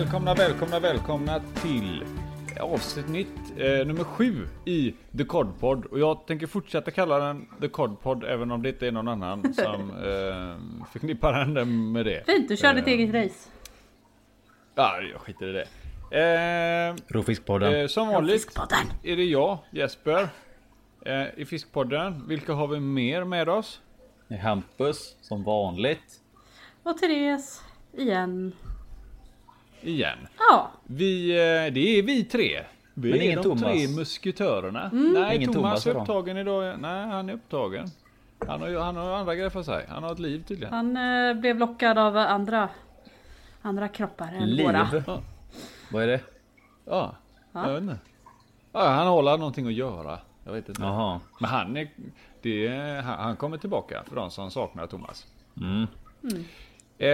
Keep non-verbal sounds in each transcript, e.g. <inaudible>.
Välkomna, välkomna, välkomna till avsnitt eh, nummer sju i The Codpod. Och jag tänker fortsätta kalla den The Codpod även om det inte är någon annan <laughs> som eh, förknippar henne med det. Fint, du kör ditt Eh, eget race. Ja, jag skiter i det. Eh, Rovfiskpodden. eh, som vanligt är det jag, Jesper, eh, i Fiskpodden. Vilka har vi mer med oss? Hampus som vanligt. Och Therese igen. Igen. Ja, Vi, eh, det är vi tre. Vi Men är ingen de Thomas. tre musketörerna. Mm. Nej, Ingen Thomas, Thomas är upptagen idag. Nej, han är upptagen. Han har, ju- han har andra grejer för sig. Han har ett liv tydligen. han eh, blev lockad av andra, andra kroppar än Liv. våra. Ja. Vad är det? Ja, Ja. jag vet inte. Ja, han håller någonting att göra. Jag vet inte. Jaha. Men han, är, det är, han, han kommer tillbaka för de som saknar Thomas. Mm. Eh,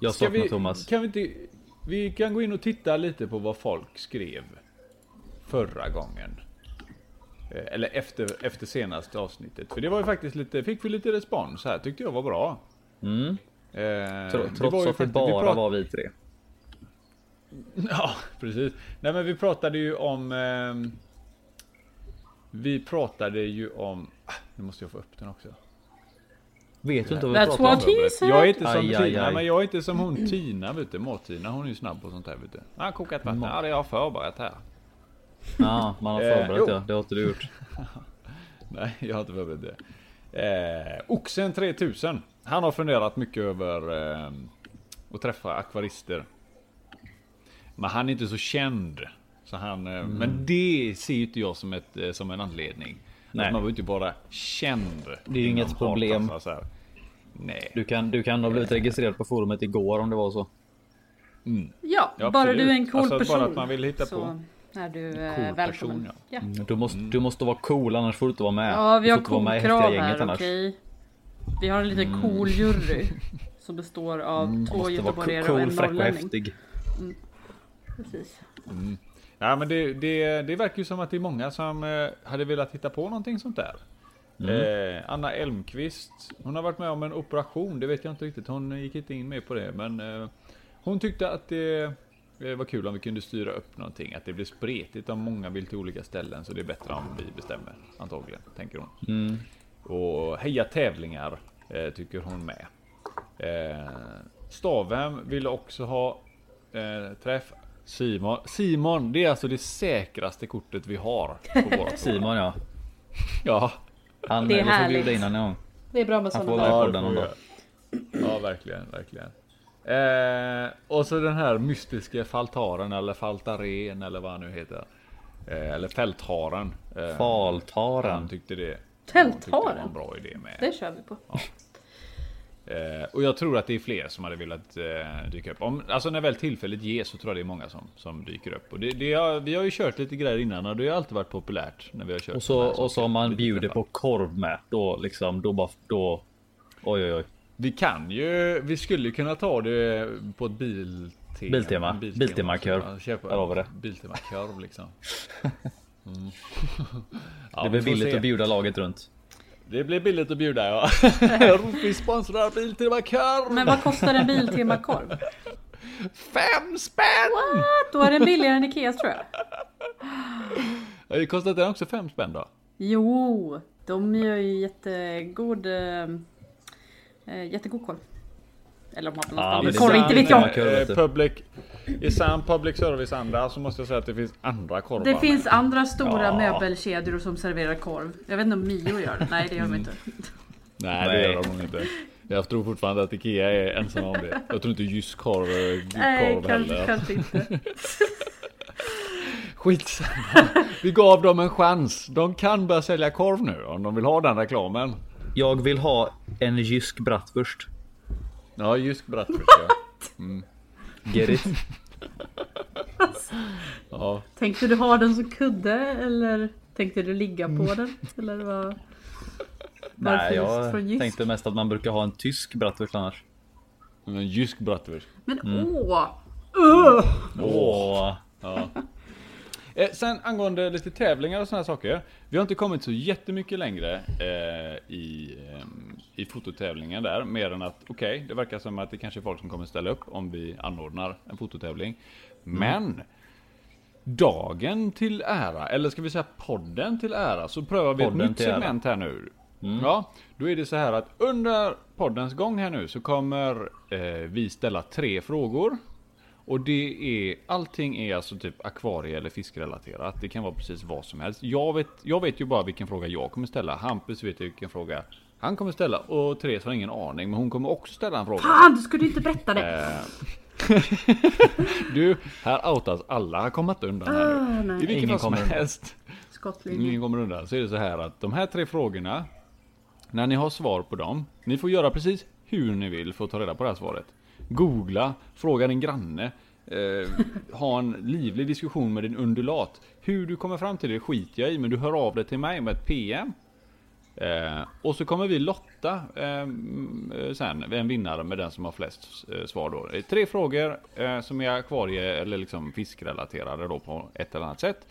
Jag saknar vi, Thomas. Kan vi, inte, vi kan gå in och titta lite på vad folk skrev förra gången. Eh, Eller efter, efter senaste avsnittet. För det var ju faktiskt lite, fick vi lite respons här, tyckte jag var bra. Mm. Eh, Tro- det Trots var att det bara prat- var vi tre. <laughs> Ja, precis. Nej men vi pratade ju om... ehm, vi pratade ju om... Ah, nu måste jag få upp den också. Vet du inte vad vi That's pratar om? Jag är inte som Aj, aj, Tina, aj. men jag är inte som hon Tina vet du. Mat-Tina, hon är ju snabb på sånt här vet du. Jag har kokat vatten, ja det har jag förberett här. Ja, man har Eh, förberett jo. det. Har inte du gjort. <laughs> Nej, jag har inte förberett det. Eh, Oxen 3000. Han har funderat mycket över eh, att träffa akvarister. Men han är inte så känd. Så han, eh, Mm. Men det ser ju inte jag som, ett, eh, som en anledning. Nej. Man behöver inte vara känd. Det är ju inget problem. här. Nej. Du kan, du kan ha blivit registrerad på forumet igår om det var så. Ja, Ja, bara absolut. du är en cool Alltså, bara person. att man vill hitta så på. är du eh, Cool välkommen. person, ja. ja. Du måste, du måste vara cool annars får du inte vara med. ja, vi har cool-krav här, okej? Vi har en liten cool jury. <laughs> Som består av två Mm. Vara göteborgare och cool, en fräck och norrlänning. häftig. Precis. Ja men det, det, det verkar ju som att det är många som eh, hade velat hitta på någonting sånt där. Mm. Eh, Anna Elmqvist, hon har varit med om en operation, det vet jag inte riktigt. Hon gick inte in med på det men eh, hon tyckte att det eh, var kul om vi kunde styra upp någonting. Att det blir spretigt om många vill till olika ställen så det är bättre om vi bestämmer antagligen, tänker hon. Mm. Och heja tävlingar eh, tycker hon med. Eh, Stavhem ville också ha eh, träff. Simon, Simon, det är alltså det säkraste kortet vi har. På våra <laughs> Simon ja. Ja, Han Det är vi får härligt. bjuda in honom gång. Det är bra med Han sådana får där. vara ja, podden får någon ja verkligen, verkligen. Eh, och så den här mystiska faltaren eller faltaren eller vad han nu heter. Eh, eller fältharen. Eh, han Faltaren. tyckte det. han tyckte det var Fältharen? en bra idé med. Det kör vi på. Eh, och jag tror att det är fler som hade velat eh, dyka upp. Om, alltså när väl tillfället ges så tror jag det är många som, som dyker upp. Och det, det har, vi har ju kört lite grejer innan och det har alltid varit populärt när vi har kört. Och så, och så om man bjuder på korv med. Då liksom, då bara, då. Oj oj oj. Vi kan ju, vi skulle kunna ta det på ett biltema. Biltema. Där har vi det. Biltemakorv liksom. <laughs> Mm. <laughs> Ja, Det blir billigt att bjuda laget runt. Det blir billigt att bjuda ja. <laughs> vi sponsrar Biltemakorv. Men vad kostar en Biltema-korv? Fem spänn! Då är den billigare än Ikeas tror jag. Det kostar den också fem spänn då? Jo, de gör ju jättegod, eh, eh, jättegod korv. Eller om man har Ja, är inte vet jag. Eh, public, I sann public service-anda så måste jag säga att det finns andra korvar. Det finns andra stora Ja. möbelkedjor som serverar korv. Jag vet inte om Mio gör det. Nej, det gör de inte. <laughs> Nej, det gör de inte. Jag tror fortfarande att Ikea är ensam om det. Jag tror inte Jysk korv, eh, Nej, korv kanske, heller. kanske inte. <laughs> Skitsamma. Vi gav dem en chans. De kan börja sälja korv nu om de vill ha den reklamen. Jag vill ha en jysk bratwurst. Ja, Jysk bratwurst ja. Get it? ja. Tänkte du ha den som kudde eller tänkte du ligga på den? Eller vad? Nej, just jag tänkte mest att man brukar ha en tysk bratwurst annars. En Jysk bratwurst. Men Mm. åh! Uh! Åh. Ja. Eh, sen angående lite tävlingar och sådana saker. Vi har inte kommit så jättemycket längre eh, i, eh, i fototävlingen där. Mer än att okej, okay, det verkar som att det kanske är folk som kommer ställa upp om vi anordnar en fototävling. Men dagen till ära, eller ska vi säga podden till ära, så prövar vi podden ett nytt segment här nu. Mm. Ja, då är det så här att under poddens gång här nu så kommer eh, vi ställa tre frågor. Och det är, allting är alltså typ akvarie eller fiskrelaterat. Det kan vara precis vad som helst. Jag vet, jag vet ju bara vilken fråga jag kommer ställa. Hampus vet ju vilken fråga han kommer ställa. Och Therese har ingen aning, men hon kommer också ställa en fråga. Fan, du skulle inte berätta det! Eh, <laughs> du, här outas alla. Kommer inte undan här nu. Ah, I vilken fall som helst. Skottlinje. Ingen kommer undan. Så är det så här att de här tre frågorna. När ni har svar på dem. Ni får göra precis hur ni vill för att ta reda på det här svaret. Googla, fråga din granne. Eh, ha en livlig diskussion med din undulat. Hur du kommer fram till det skiter jag i, men du hör av dig till mig med ett PM. Eh, och så kommer vi lotta eh, eh, sen en vinnare med den som har flest eh, svar då. Tre frågor eh, som är akvarie eller liksom fiskrelaterade då på ett eller annat sätt.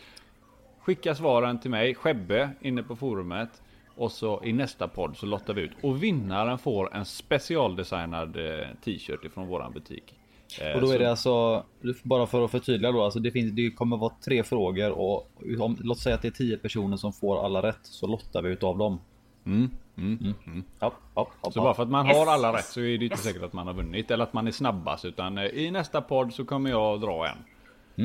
Skicka svaren till mig, Skebbe, inne på forumet. Och så i nästa podd så lottar vi ut. Och vinnaren får en specialdesignad eh, t-shirt ifrån våran butik. Eh, och då är det alltså, bara för att förtydliga då, alltså det, finns, det kommer vara tre frågor och om, låt säga att det är tio personer som får alla rätt så lottar vi utav dem. Mm, mm, mm. mm. Hopp, hopp, hopp, så bara för att man har alla rätt så är det inte säkert att man har vunnit eller att man är snabbast utan eh, i nästa podd så kommer jag dra en.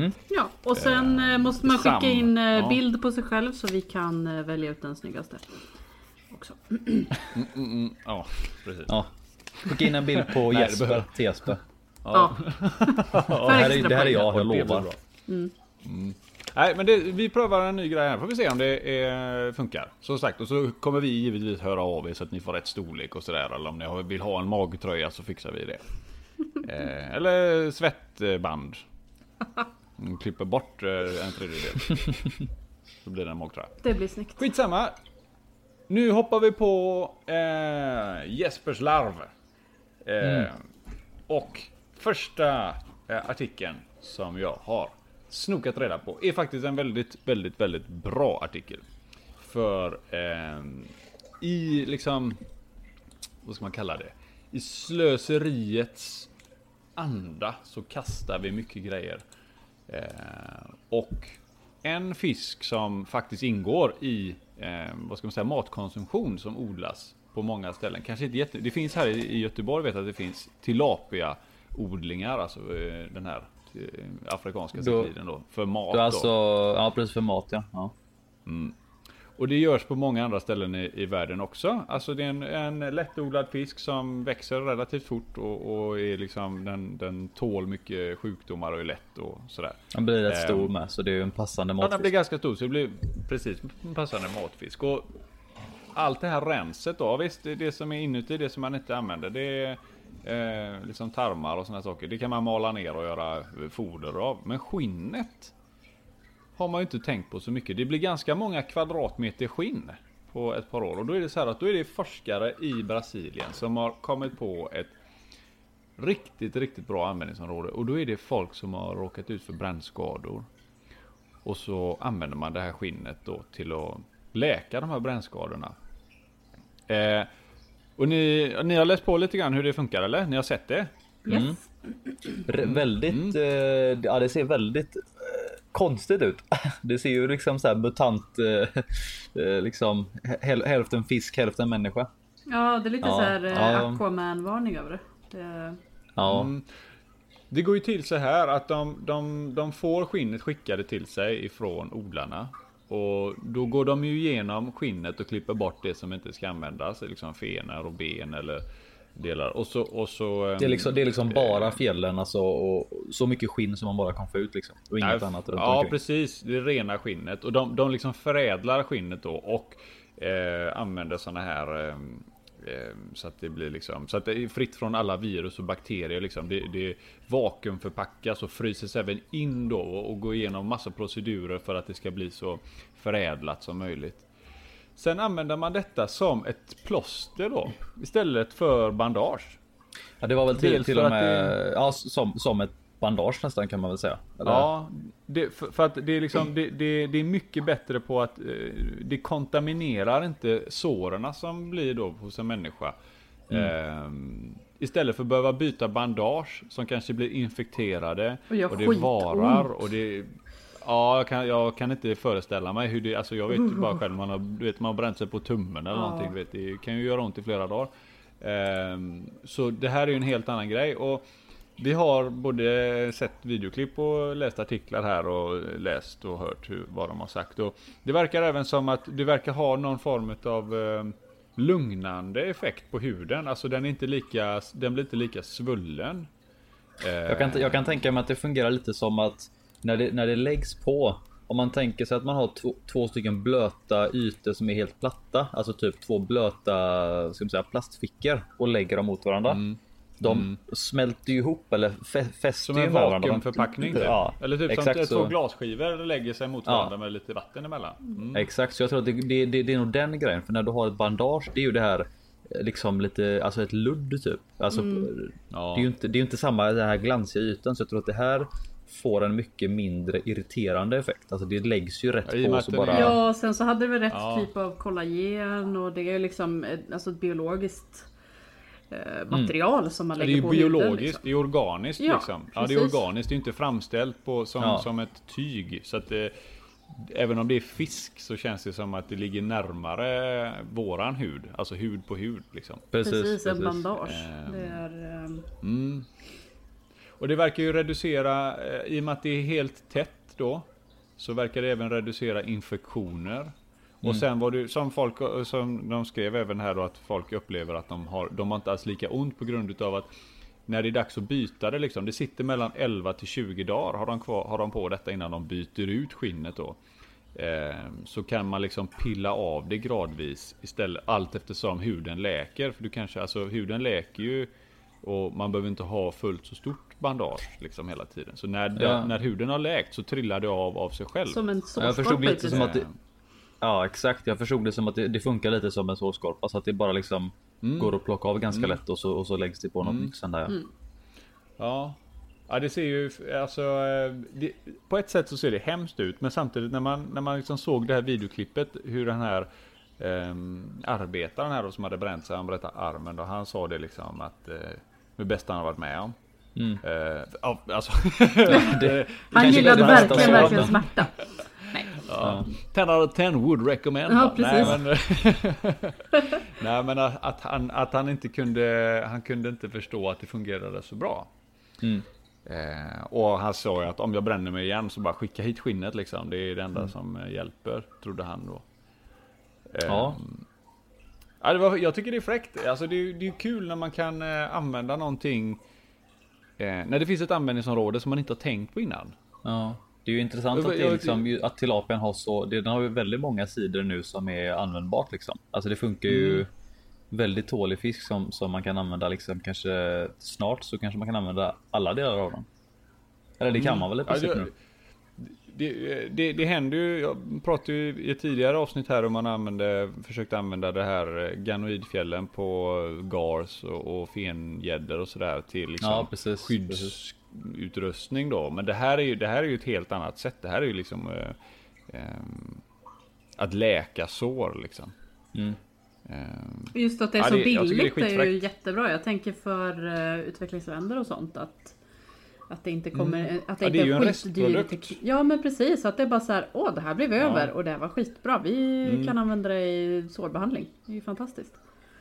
Mm. Ja, och sen eh, måste man skicka in eh, bild på sig själv så vi kan eh, välja ut den snyggaste. Också. Mm, mm, mm, ja, precis. Ja. Skicka in en bild på <laughs> Jesper till Jesper. Ja. ja. <laughs> det, här är, det här är jag, jag lovar. Mm. Nej, men det, vi prövar en ny grej här. Får vi se om det är, funkar. Som sagt, och så kommer vi givetvis höra av er så att ni får rätt storlek och sådär. Eller om ni vill ha en magtröja så fixar vi det. <laughs> eh, eller svettband. Mm, klipper bort eh, en tredjedel. Så blir det en magtröja. Det blir snyggt. Skitsamma. Nu hoppar vi på eh, Jespers larv. Eh, mm. Och första eh, artikeln som jag har snokat reda på är faktiskt en väldigt, väldigt, väldigt bra artikel. För eh, i liksom, vad ska man kalla det? I slöseriets anda så kastar vi mycket grejer. Eh, och en fisk som faktiskt ingår i, eh, vad ska man säga, matkonsumtion som odlas på många ställen. Kanske inte jätte, det finns här i Göteborg vet jag att det finns tilapia odlingar, alltså eh, den här Eh, afrikanska sekliden då. För mat. Då alltså, ja precis för mat ja. ja. Mm. Och det görs på många andra ställen i, i världen också. Alltså det är en, en lättodlad fisk som växer relativt fort och, och är liksom den, den tål mycket sjukdomar och är lätt och sådär. Den blir rätt stor med så det är en passande matfisk. Ja den blir ganska stor så det blir precis en passande matfisk. Och allt det här renset då, visst det, det som är inuti, det som man inte använder, det är eh, liksom tarmar och sådana saker. Det kan man mala ner och göra foder av. Men skinnet har man ju inte tänkt på så mycket. Det blir ganska många kvadratmeter skinn på ett par år. Och då är det så här att då är det forskare i Brasilien som har kommit på ett riktigt, riktigt bra användningsområde. Och då är det folk som har råkat ut för brännskador. Och så använder man det här skinnet då till att läka de här brännskadorna. Eh, och ni, ni har läst på lite grann hur det funkar eller? Ni har sett det? Yes. Mm. Mm. Väldigt, mm. Eh, ja det ser väldigt eh, konstigt ut. <laughs> Det ser ju liksom så här mutant, eh, eh liksom häl, hälften fisk, hälften människa. Ja, det är lite ja, så här eh, ja. Aquaman-varning över det. det... Ja. Mm. Det går ju till så här att de, de, de får skinnet skickade till sig ifrån odlarna. Och då går de ju igenom skinnet och klipper bort det som inte ska användas. Liksom fenor och ben eller delar. Och så, och så, det, är liksom, det är liksom bara fjällen alltså, och så mycket skinn som man bara kan få ut liksom. Och inget nej, annat runt Ja omkring. precis, det är rena skinnet. Och de, de liksom förädlar skinnet då och eh, använder sådana här eh, Ehm, så att det blir liksom, så att det är fritt från alla virus och bakterier liksom. Det, det vakuumförpackas och fryses även in då och går igenom massa procedurer för att det ska bli så förädlat som möjligt. Sen använder man detta som ett plåster då istället för bandage. Ja, det var väl till, till och med det... ja, som, som ett bandage nästan kan man väl säga. Eller? Ja, det, för, för, att det är liksom det, det, det, är mycket bättre på att eh, det kontaminerar inte såren som blir då hos en människa. Mm. Eh, istället för att behöva byta bandage som kanske blir infekterade och, och det varar och det Ja, jag kan, jag kan inte föreställa mig hur det, alltså jag vet ju bara själv, man har, du vet, man har bränt sig på tummen eller ja. någonting, vet, det kan ju göra ont i flera dagar. Um, så det här är ju en helt annan grej. Och vi har både sett videoklipp och läst artiklar här och läst och hört hur, vad de har sagt. Och det verkar även som att det verkar ha någon form av um, lugnande effekt på huden. Alltså den är inte lika, den blir inte lika svullen. Jag kan, jag kan tänka mig att det fungerar lite som att när det, när det läggs på. Om man tänker sig att man har två, två stycken blöta ytor som är helt platta, alltså typ två blöta ska man säga, plastfickor och lägger dem mot varandra. Mm. De mm. smälter ju ihop eller fäster Som en vakuumförpackning typ. Ja, Eller typ exakt som två glasskivor lägger sig mot varandra ja. med lite vatten emellan. Mm. Exakt, så jag tror att det, det, det, det, är nog den grejen. För när du har ett bandage, det är ju det här liksom lite, alltså ett ludd typ. Alltså, mm. Det är ju inte, det är inte samma den här glansiga ytan. Så jag tror att det här får en mycket mindre irriterande effekt. Alltså det läggs ju rätt ja, på så bara. Ja, sen så hade väl rätt ja. typ av kollagen och det är liksom ett, alltså ett biologiskt eh, material mm. som man lägger på Det är ju biologiskt, huden, liksom. det är organiskt ja, liksom. Ja, det är organiskt, det är inte framställt på, som, ja. som ett tyg. Så att det, Även om det är fisk så känns det som att det ligger närmare våran hud. Alltså hud på hud liksom. Precis, precis en bandage. Um, det är, um... mm. Och det verkar ju reducera, eh, i och med att det är helt tätt då, så verkar det även reducera infektioner. Mm. Och sen var det som folk, som de skrev även här då, att folk upplever att de har, de har inte alls lika ont på grund utav att när det är dags att byta det liksom, det sitter mellan 11 till 20 dagar har de, kvar, har de på detta innan de byter ut skinnet då. Eh, så kan man liksom pilla av det gradvis istället, allt eftersom huden läker. För du kanske, alltså huden läker ju och man behöver inte ha fullt så stort bandage liksom hela tiden. Så när, ja. när huden har läkt så trillar det av av sig själv. Som en sårskorpa. Jag förstod lite som att det, Ja exakt, jag förstod det som att det, det funkar lite som en sårskorpa så att det bara liksom mm. går att plocka av ganska mm. lätt och så, och så läggs det på något mm. sen där. Mm. Ja. Ja det ser ju, alltså det, På ett sätt så ser det hemskt ut men samtidigt när man, när man liksom såg det här videoklippet hur den här eh, arbetaren här då, som hade bränt sig, han berättade armen och han sa det liksom att eh, det bästa han har varit med om. Mm. Uh, alltså, <laughs> det, han gillade verkligen, verkligen smärta. Nej. Ja. 10 out of 10 would recommend. Ja, precis. Nej men, <laughs> nej, men att, han, att han inte kunde, han kunde inte förstå att det fungerade så bra. Mm. Eh, och han sa ju att om jag bränner mig igen så bara skicka hit skinnet liksom. Det är det enda mm. som hjälper, trodde han då. Eh, ja. Ja det var, jag tycker det är fräckt. Alltså det, det är kul när man kan eh, använda någonting Eh, när det finns ett användningsområde som man inte har tänkt på innan. Ja, det är ju intressant att, det liksom, att tilapian har så. Den har ju väldigt många sidor nu som är användbart liksom. Alltså det funkar ju mm. väldigt tålig fisk som, som man kan använda liksom kanske snart så kanske man kan använda alla delar av den. Eller det kan mm. man väl i princip ja, det, nu det, det, det händer ju, jag pratade ju i ett tidigare avsnitt här om man använde, försökte använda det här eh, ganoidfjällen på gars och, och fengäddor och sådär till liksom ja, precis, skyddsutrustning då. Men det här, är ju, det här är ju ett helt annat sätt. Det här är ju liksom eh, eh, att läka sår liksom. Mm. Eh, Just att det är ja, så det, billigt är, är, ju jättebra. Jag tänker för uh, utvecklingsländer och sånt att att det inte kommer, mm. att det ja, inte är, är en restprodukt. Ja men precis, att det är bara så här, åh det här blev över ja. och det här var skitbra. Vi mm. kan använda det i sårbehandling. Det är ju fantastiskt.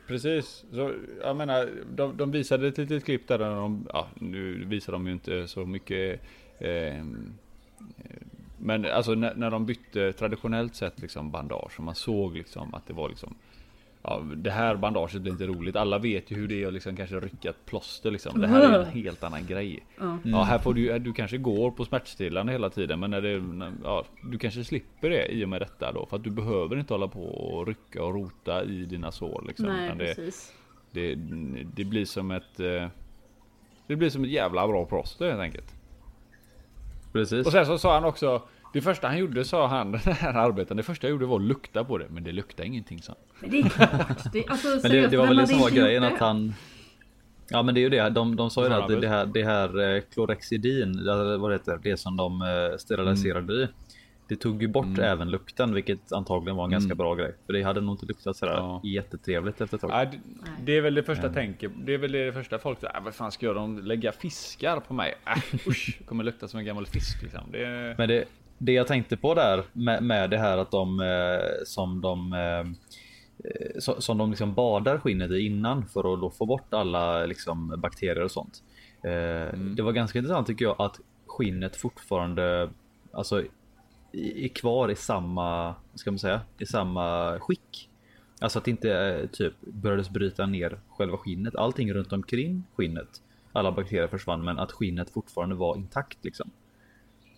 Precis, så, jag menar, de, de visade ett litet klipp där de, ja nu visar de ju inte så mycket eh, men alltså när, när de bytte traditionellt sett liksom bandage och man såg liksom att det var liksom ja, det här bandaget blir inte roligt. Alla vet ju hur det är att liksom kanske rycka ett plåster liksom. Det här är en helt annan grej. Mm. Ja, här får du, du kanske går på smärtstillande hela tiden, men när det, ja, du kanske slipper det i och med detta då, för att du behöver inte hålla på och rycka och rota i dina sår liksom. Nej, precis. Det, det, blir som ett, eh, det blir som ett jävla bra plåster helt enkelt. Precis. Och sen så sa han också det första han gjorde sa han, <laughs> den här arbetaren, det första jag gjorde var att lukta på det. Men det luktar ingenting så. Men det är klart. Det, <laughs> alltså, men det, det var väl det som var grejen att han... Ja men det är ju det. De, de sa ju att det här, det här klorexidin, vad det heter, det som de steriliserade mm. i. Det tog ju bort mm. även lukten, vilket antagligen var en ganska mm. bra grej. För det hade nog inte luktat sådär ja. jättetrevligt efter ett tag. Ja, det, det, är väl det första mm. tänket. Det är väl det första folk säger. Äh, vad fan ska de lägga fiskar på mig? Äh, usch, kommer lukta som en gammal fisk liksom. Det... Men det, det jag tänkte på där med, med det här att de eh, som de eh, som de liksom badar skinnet i innan för att då få bort alla liksom bakterier och sånt. Eh, mm. Det var ganska intressant tycker jag att skinnet fortfarande alltså är kvar i samma, ska man säga, i samma skick. Alltså att det inte eh, typ började bryta ner själva skinnet. Allting runt omkring skinnet. Alla bakterier försvann men att skinnet fortfarande var intakt liksom.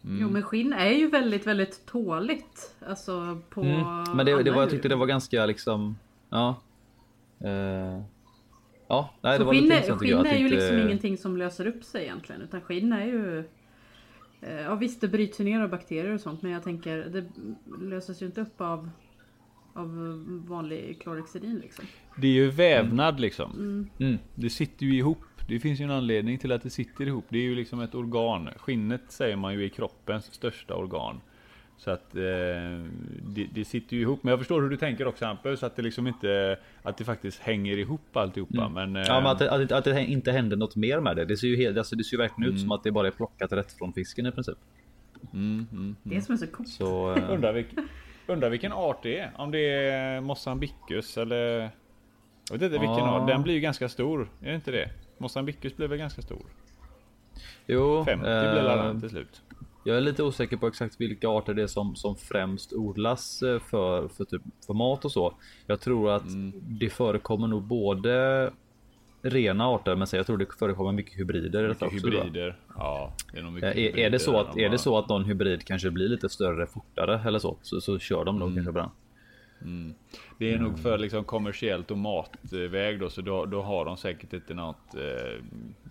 Mm. Jo men skinn är ju väldigt väldigt tåligt. Alltså på mm. Men det, det var, jag tyckte det var ganska liksom, ja. Uh, ja, nej, det var skinn, lite Skinn är ju liksom ingenting som löser upp sig egentligen. Utan skinn är ju Eh, ja visst, det bryts ner av bakterier och sånt men jag tänker det löses ju inte upp av, av vanlig klorexidin liksom. Det är ju vävnad liksom. Mm. Mm. Det sitter ju ihop. Det finns ju en anledning till att det sitter ihop. Det är ju liksom ett organ. Skinnet säger man ju är kroppens största organ. Så att eh, det, det, sitter ju ihop. Men jag förstår hur du tänker också Hampus. Att det liksom inte att det faktiskt hänger ihop alltihopa. Mm. Men, eh, ja, men att, det, att, att, det inte händer något mer med det. Det ser ju, helt, alltså, det ser ju verkligen mm. ut som att det bara är plockat rätt från fisken i princip. Mm, mm, det är som är så coolt. Så, <laughs> eh, undrar, vilken, undrar vilken art det är. Om det är Mosambicus eller jag vet inte vilken ah. art. Den blir ju ganska stor. Är det inte det? Mosambicus blir väl ganska stor? Jo. 50 eh, blir den till slut. Jag är lite osäker på exakt vilka arter det är som, som främst odlas eh, för, för, typ, för mat och så. Jag tror att mm. det förekommer nog både rena arter, men jag tror det förekommer mycket hybrider detta också. Hybrider, ja. Det är, nog mycket är, är, det så att, är det så att någon hybrid kanske blir lite större fortare eller så, så, så kör de nog mm. kanske på den. Mm. Det är mm. nog för liksom kommersiellt och matväg då, så då, då har de säkert inte något. Eh,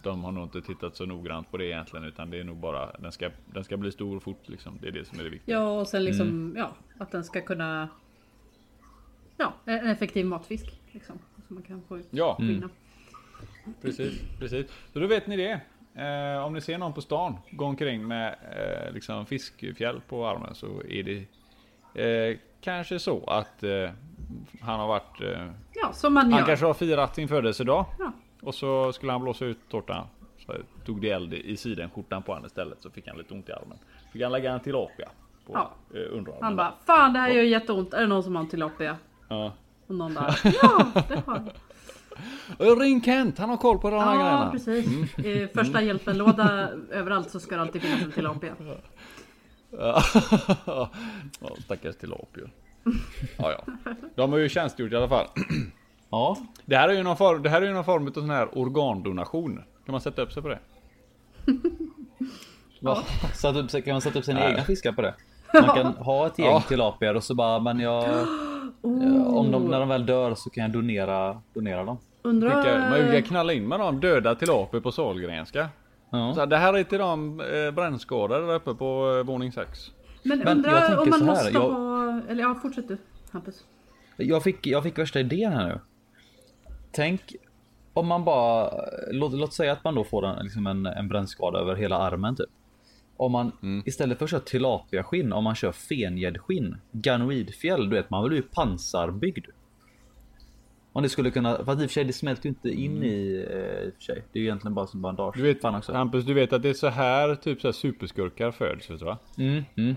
de har nog inte tittat så noggrant på det egentligen, utan det är nog bara den ska, den ska bli stor fort liksom. Det är det som är det viktiga. Ja, och sen liksom mm. ja, att den ska kunna. Ja, en effektiv matfisk liksom. Så man kan få ut ja. Mm. Precis, precis. Så då vet ni det. Eh, om ni ser någon på stan gå omkring med eh, liksom fiskfjäll på armen så är det eh, kanske så att eh, han har varit... Eh, ja, som man Han kanske har firat sin födelsedag. Ja. Och så skulle han blåsa ut tårtan. Så tog det eld i sidenskjortan på honom istället. Så fick han lite ont i armen. Fick han lägga en tilapia. På ja. eh, underarmen. Han bara, fan det här gör jätteont. Är det någon som har en tilapia? Ja. Och någon där, ja det har jag. <laughs> Ring Kent, han har koll på de här ja, grejerna. Ja precis. Mm. I första hjälpen-låda överallt så ska det alltid finnas en tilapia. Ja, <laughs> stackars tilapior. Ja, ja. De har ju tjänstgjort i alla fall. <clears throat> Ja. Det här är ju någon form, det här är ju någon form av sån här organdonation. Kan man sätta upp sig på det? Ja. Satt upp, kan man sätta upp sina Nej. egna fiskar på det? <laughs> Man kan ha ett gäng ja. tilapier och så bara, men jag... <gasps> Oh. Om de, när de väl dör så kan jag donera, donera dem. Undrar... Man kan knalla in med de döda tilapier på Sahlgrenska. Ja. Så det här är till de eh, brännskadade där uppe på eh, våning 6. Men, Men undrar om man måste jag... ha... Eller ja, fortsätt du Hampus. Jag fick, jag fick värsta idén här nu. Tänk om man bara, låt, låt säga att man då får en, liksom en, en brännskada över hela armen typ. Om man mm. istället för att köra tilapiaskinn, om man kör fengäddskinn, ganoidfjäll, du vet man blir ju pansarbyggd. Om det skulle kunna, fast i och för sig det smälter ju inte in mm. i, eh, i och för sig. Det är ju egentligen bara som bandage. Du vet, Fan också. Hampus, du vet att det är så här typ så här superskurkar föds, vet du va? Mm, mm.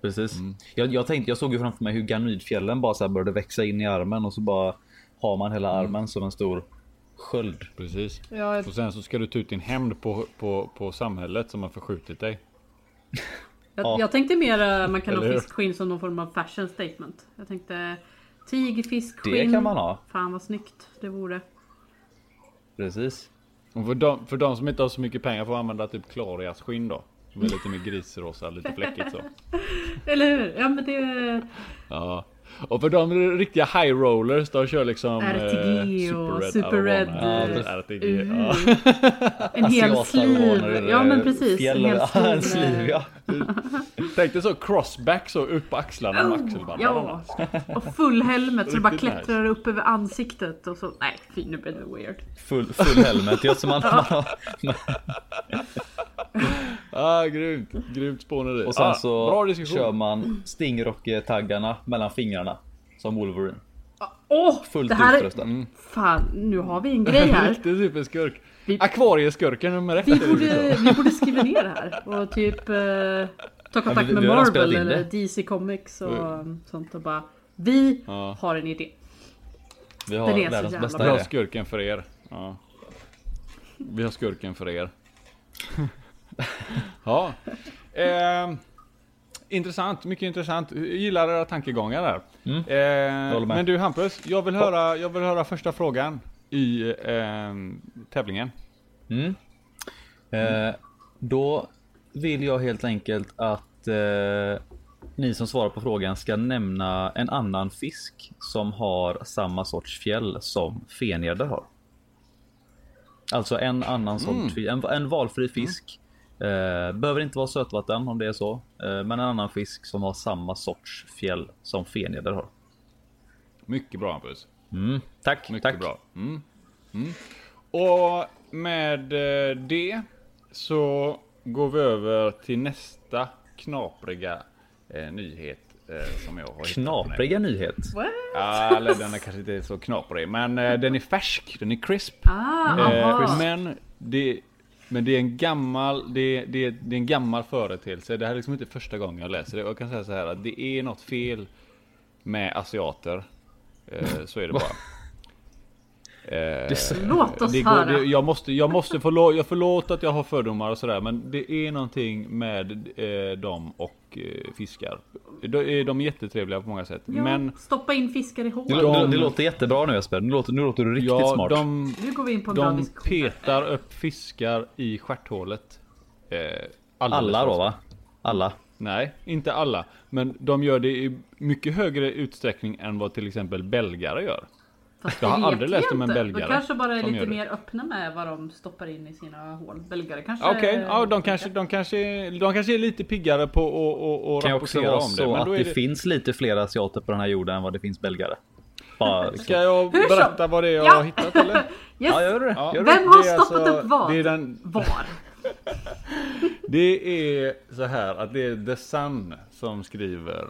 Precis. Mm. Jag, jag tänkte, jag såg ju framför mig hur ganoidfjällen bara så här började växa in i armen och så bara har man hela mm. armen som en stor sköld. Precis. Ja, Och sen så ska du ta ut din hämnd på, på, på samhället som har förskjutit dig. jag, ja. jag tänkte mer uh, man kan ha fiskskinn som någon form av fashion statement. Jag tänkte Tig, fiskskinn. Det kan man ha. Fan vad snyggt det vore. Precis. Och för de, för de som inte har så mycket pengar får använda typ Klarias skinn då. Som är lite mer grisrosa, lite fläckigt så. <laughs> Eller hur? Ja men det... Ja. Och för de riktiga high rollers, de kör liksom RTG eh, och Red Super Red. Ja, Ja, RTG, Uh. ja. En hel sliv. Ja men precis. Fjäll, en hel sliv. ja. Tänk dig så crossback så upp på axlarna Oh, axelbandarna. ja, och full helmet så det bara klättrar upp över ansiktet och så. Nej, fy nu blev det weird. Full, full helmet. Är som man, man har, <laughs> Ah, grymt, grymt spånade och sen ah, så kör man Stingrock-taggarna mellan fingrarna. Som Wolverine. Åh! Fullt det här är... Mm. Fan, nu har vi en grej här. <laughs> Riktig superskurk. Vi- Akvarieskurken nummer ett. Vi borde, vi borde skriva ner det här och typ eh, ta kontakt vi- med vi spelat Marvel eller. DC Comics och sånt och bara Vi Ja. har en idé. Vi Den har är så världens bästa Vi har skurken för er. Ja. Vi har skurken för er. <laughs> ja. Eh, intressant, mycket intressant. Jag gillar era tankegångar där. Mm. Eh, men du Hampus, jag vill höra, jag vill höra första frågan i eh, tävlingen. Mm. Eh, då vill jag helt enkelt att eh, ni som svarar på frågan ska nämna en annan fisk som har samma sorts fjäll som fenjärdar har. Alltså en annan sorts Mm. en, en valfri fisk. Eh, behöver inte vara sötvatten om det är så, eh, men en annan fisk som har samma sorts fjäll som fenjärdar har. Mycket bra Hampus. Mm, tack, Mycket tack. bra. Mm. Mm. Och med eh, det så går vi över till nästa knapriga eh, nyhet eh, som jag har. Knapriga nyhet. What? Ja, eller den är kanske inte så knaprig, men eh, den är färsk, den är crisp. Ah, Eh, men det, men det är en gammal, det, det, det är en gammal företeelse. Det här är liksom inte första gången jag läser det. Jag kan säga så här att det är något fel med asiater. Eh, så är det bara. Eh, Låt oss det går, höra. det, jag måste, jag måste förlåt, jag förlåter att jag har fördomar och sådär men det är någonting med eh, dem och eh, fiskar. De, är- de är jättetrevliga på många sätt. Ja, Men Stoppa in fiskar i hål. Det, De- det, det låter jättebra nu Jesper. Nu låter, nu låter du riktigt ja, smart. de, Nu går vi in på en de petar upp fiskar i stjärthålet. Eh, Alla då va? Alla. Nej, inte alla. Men de gör det i mycket högre utsträckning än vad till exempel belgare gör. Fast Jag har det aldrig läst om en belgare De kanske bara är lite det. mer öppna med vad de stoppar in i sina hål. Belgare kanske... Okej, ja, de, kanske, de, kanske, de kanske är lite piggare på att att- kan ju att också rapportera vara om det. så Men att det, det finns lite fler asiater på den här jorden än vad det finns belgare. Bara, liksom. Ska jag Hur som- berätta vad det är jag Ja. har hittat eller? <laughs> Yes. Ja, gör det. Ja. Gör det. Vem har Det stoppat alltså- upp vad? Det är den, Var? <laughs> Det är så här att det är The Sun som skriver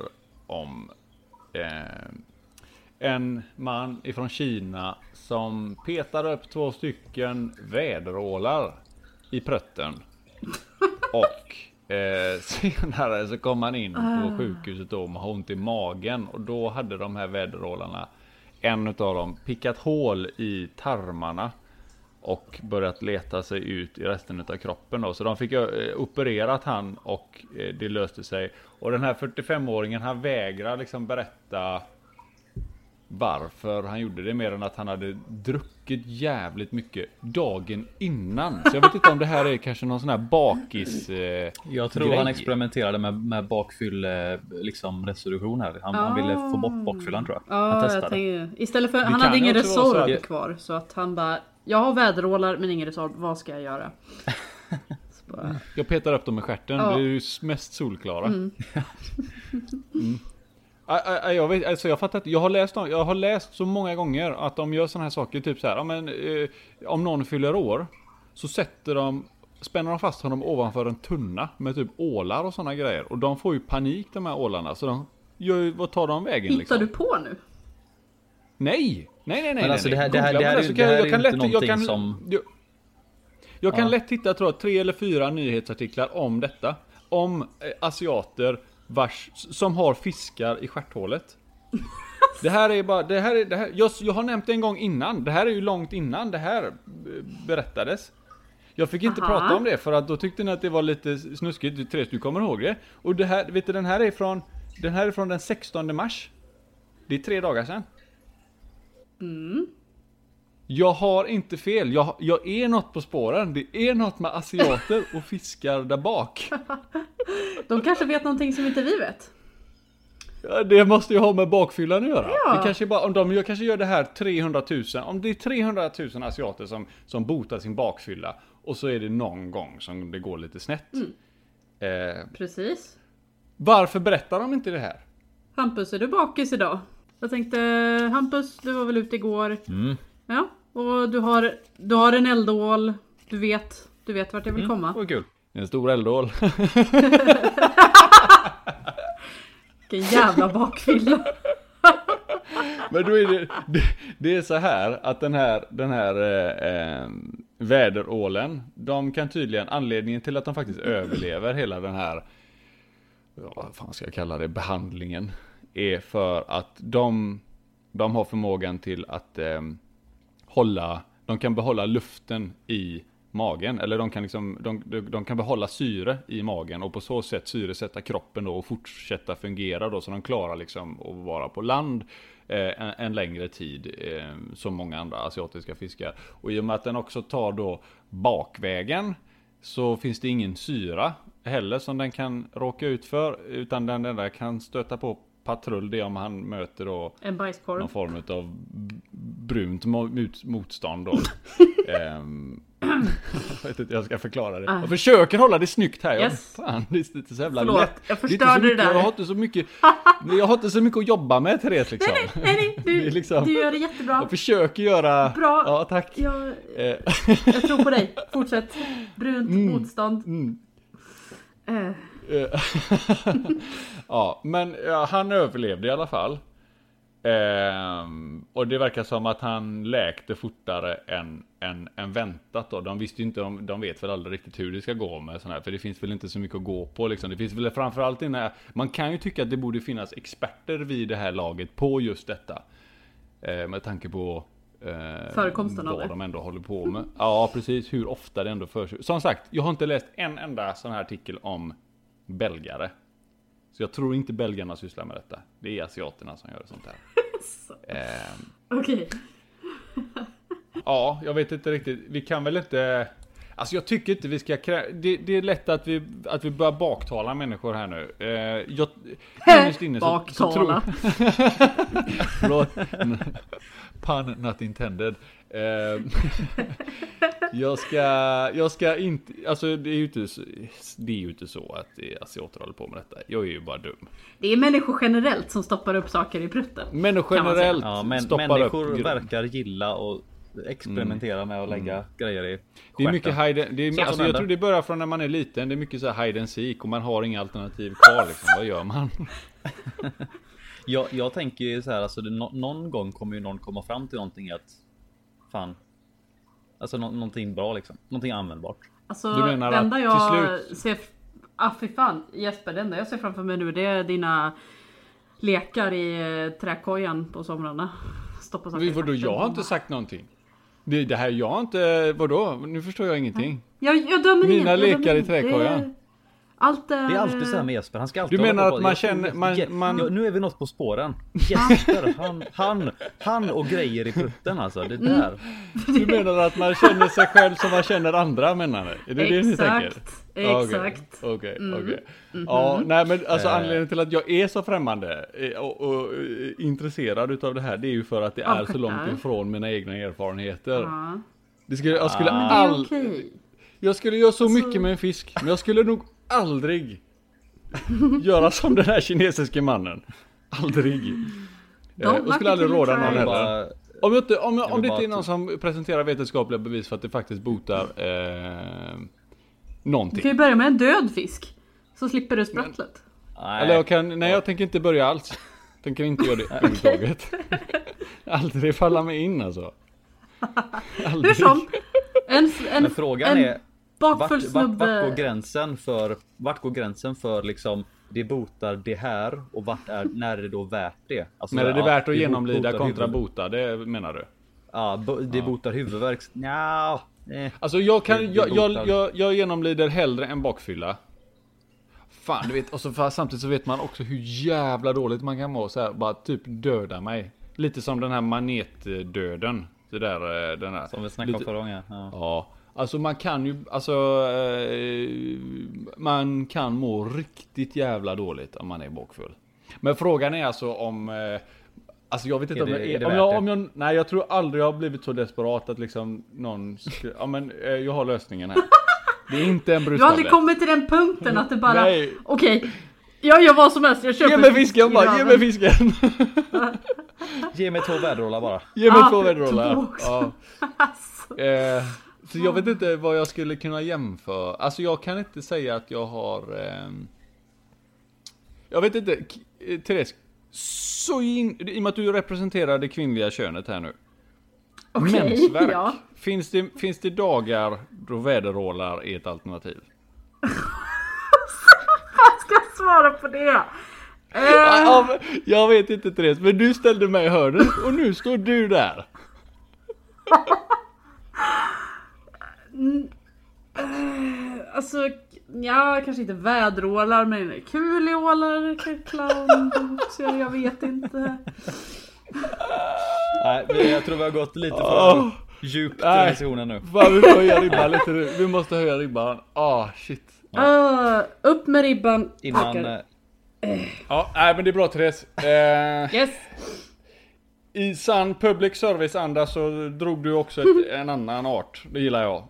om eh, en man ifrån Kina som petar upp två stycken väderålar i prutten. Och eh, <laughs> senare så kom han in på sjukhuset då med ont i magen och då hade de här väderålarna en utav dem pickat hål i tarmarna och börjat leta sig ut i resten av kroppen då. Så de fick eh, opererat han och eh, det löste sig. Och den här 45-åringen han vägrar liksom berätta varför han gjorde det mer än att han hade druckit jävligt mycket dagen innan. Så jag vet inte om det här är kanske någon sån här bakis... Eh, Jag tror grej. han experimenterade med, med bakfyll eh, liksom resolution här. Han, han ville få bort bakfyllan tror jag. Han Ja, jag testade. tänker, istället för, Det han hade ingen Resorb att- kvar så att han bara Jag har väderålar men ingen Resorb, vad ska jag göra? <laughs> Bara, Jag petar upp dem i stjärten, Ja. det är ju mest solklara. Mm. Aj, aj, Jag, vet, alltså jag fattar inte, jag har, läst, jag har läst så många gånger att de gör såna här saker, typ så här, ja, men, eh, om någon fyller år så sätter de, spänner de fast honom ovanför en tunna med typ ålar och såna grejer. Och de får ju panik de här ålarna, så de gör ju, vad tar de vägen Hittar liksom? du på nu? Nej! Nej, nej, nej. Men nej, alltså, nej. det här- det här- det här på är- så det kan- här jag är kan inte lätt- jag någonting kan- som- Jag, jag kan Ja. lätt hitta, tror jag, tre eller fyra nyhetsartiklar om detta. Om eh, asiater vars, som har fiskar i stjärthålet. Det här är bara, det här är, det här, jag, jag har nämnt det en gång innan. Det här är ju långt innan det här eh, berättades. Jag fick inte Aha. prata om det för att då tyckte ni att det var lite snuskigt. Therese, du kommer ihåg det? Och det här, vet du, den här är från, den här är från den 16 mars. Det är tre dagar sedan. Jag har inte fel, jag, jag är något på spåren. Det är något med asiater och fiskar där bak. <laughs> De kanske vet någonting som inte vi vet. Ja, det måste ju ha med bakfyllan att göra. Ja. Det kanske bara, om de gör, kanske gör det här 300 000, om det är 300 000 asiater som, som botar sin bakfylla och så är det någon gång som det går lite snett. Eh, Precis. varför berättar de inte det här? Hampus, är du bakis idag? Jag tänkte, Hampus, du var väl ute igår? Mm. Ja, och du har, du har en eldål. Du vet, du vet vart jag vill komma. Vad kul. En stor eldål. <laughs> Vilken jävla bakfylla. <laughs> Men då är det, det, det är så här att den här, den här eh, eh, väderålen, de kan tydligen, anledningen till att de faktiskt överlever hela den här, ja, vad fan ska jag kalla det, behandlingen, är för att de, de har förmågan till att eh, hålla, de kan behålla luften i magen, eller de kan liksom, de, de, de kan behålla syre i magen och på så sätt syresätta kroppen då och fortsätta fungera då så de klarar liksom att vara på land eh, en, en längre tid eh, som många andra asiatiska fiskar. Och i och med att den också tar då bakvägen så finns det ingen syra heller som den kan råka ut för utan den enda kan stöta på patrull det är om han möter då En bajskorv. någon form av brunt mo- mot, motstånd då. <laughs> Ehm, jag vet inte, jag ska förklara det. Jag försöker hålla det snyggt här. Jag, Ah. Yes. fan, det är inte så jävla Förlåt, lätt. jag Det förstörde det mycket- där. Jag har inte så mycket, jag har inte så mycket att jobba med Therese liksom. Nej, nej, Det är du, liksom- du gör det jättebra. Jag försöker göra... Bra. Ja, tack. Jag, Eh, jag tror på dig. Fortsätt. Brunt motstånd. mm. Eh, <laughs> ja, men ja, han överlevde i alla fall. Ehm, och det verkar som att han läkte fortare än, än, än väntat då. De visste ju inte, de, de vet väl aldrig riktigt hur det ska gå med sån här. För det finns väl inte så mycket att gå på liksom. Det finns väl framförallt innan, man kan ju tycka att det borde finnas experter vid det här laget på just detta. Eh, med tanke på eh, Förekomsten av vad det. de ändå håller på med. Ja, precis. Hur ofta det ändå förs. Som sagt, jag har inte läst en enda sån här artikel om belgare. Så jag tror inte belgarna sysslar med detta. Det är asiaterna som gör sånt här. <laughs> Ehm, Okej. <laughs> ja, jag vet inte riktigt. Vi kan väl inte... Alltså jag tycker inte vi ska krä... det, det är lätt att vi, att vi börjar baktala människor här nu. Eh, jag, innerst inne så, så <laughs> tror... Baktala. Förlåt. Pun not intended. Eh, jag ska, jag ska inte, alltså det är ju inte, så- det är ju inte så att det är asiater håller på med detta. Jag är ju bara dum. Det är människor generellt som stoppar upp saker i prutten. Människor generellt Ja, men stoppar människor upp grund. verkar gilla och experimentera med att lägga grejer i Det är mycket hide, det är, alltså jag tror det börjar från när man är liten. Det är mycket så här hide and seek och man har inga alternativ kvar liksom. Vad gör man? <laughs> Jag, jag tänker ju så här, alltså det, nå- någon gång kommer ju någon komma fram till någonting att fan. Alltså nå, någonting bra liksom, någonting användbart. Alltså Du menar det enda jag till ser... Ah fy fan Jesper, det enda jag ser framför mig nu det är dina lekar i eh, träkojan på somrarna. Stoppa saker Vadå, jag har inte sagt någonting. Det, det här, jag har inte, vadå? Nu förstår jag ingenting. Jag, jag dömer Mina inget, jag lekar dömer i träkojan. Det är- Allt är... Det är alltid så här med Jesper, han ska alltid Du menar att man jag- känner- man- man- ja, nu är vi något på spåren. <laughs> Jesper, han, han, han och grejer i prutten alltså. Det Mm. där. Du menar att man känner sig själv som man känner andra menar ni? Är det det ni tänker? Exakt, Ja, okej. exakt. Okej, Mm. okej. Mm-hmm. Ja, nej men alltså Eh. anledningen till att jag är så främmande eh, och, och eh, intresserad utav det här det är ju för att det är så långt ifrån mina egna erfarenheter. Ja. Det skulle, jag skulle Ah. Men det är all... Jag skulle göra så Alltså- mycket med en fisk, men jag skulle nog aldrig göra som den här kinesiske mannen. Aldrig. Eh, Don't och knock skulle aldrig råda någon try. heller. Om, jag inte, om, jag, Jag om det inte är någon som presenterar vetenskapliga bevis för att det faktiskt botar eh, Du någonting. kan ju börja med en död fisk. Så slipper du sprattlet. nej. Eller jag kan, nej jag tänker inte börja alls. Tänker inte göra det överhuvudtaget. <laughs> Aldrig falla mig in alltså. Hur Aldrig. som. En, en, Men frågan en är vart, bakfull vart, vart snubbe. går gränsen för vart går gränsen för liksom det botar det här och vart är när är det då värt det? Alltså, Men är det ja, värt att genomlida botar kontra huvud- bota? Det menar du? Ja, bo, det botar huvudvärk. Nja, eh. Alltså jag kan, det jag, jag, jag, jag genomlider hellre än bakfylla. Fan du vet, och så för, samtidigt så vet man också hur jävla dåligt man kan må så här, bara typ döda mig. Lite som den här manetdöden. Det där, eh, den här. Som vi snackade om förra gången. Ja. Ja, alltså man kan ju, alltså eh, man kan må riktigt jävla dåligt om man är bakfull. Men frågan är alltså om... Eh, alltså jag vet inte Är om, det- jag, är det om, jag, om jag... Nej jag tror aldrig jag har blivit så desperat att liksom någon... Skulle, ja men eh, jag har lösningen här. Det är inte en Du har aldrig kommit till den punkten att du bara, okej, jag gör vad som helst, jag köper Ge mig fisk fisken bara, ge mig fisken! Ge mig två väderrollar bara. Ge mig Ah, två väderrollar. också. Ja. <laughs> Eh, så jag vet inte vad jag skulle kunna jämföra. Alltså jag kan inte säga att jag har... ehm, jag vet inte, eh, Therese. Så in, I och med att du representerar det kvinnliga könet här nu. Okej, Mensvärk. ja. Finns, det, finns det dagar då väderrålar är ett alternativ? Jag ska svara på det. Eh, men jag vet inte Therese, men du ställde mig i hörnet och nu står du där. <laughs> alltså, ja, kanske inte väderålar, men kuliålar, clown, så jag, vet inte. Nej, jag tror vi har gått lite för Åh. djupt i sektionen nu. Fan vi får höja ribban lite nu. Vi måste höja ribban. Ah shit. Uh, upp med ribban. Innan... Tackar. eh, Ja, nej men det är bra Therese. Eh, Yes. I sann public service anda så drog du också ett, en annan art. Det gillar jag.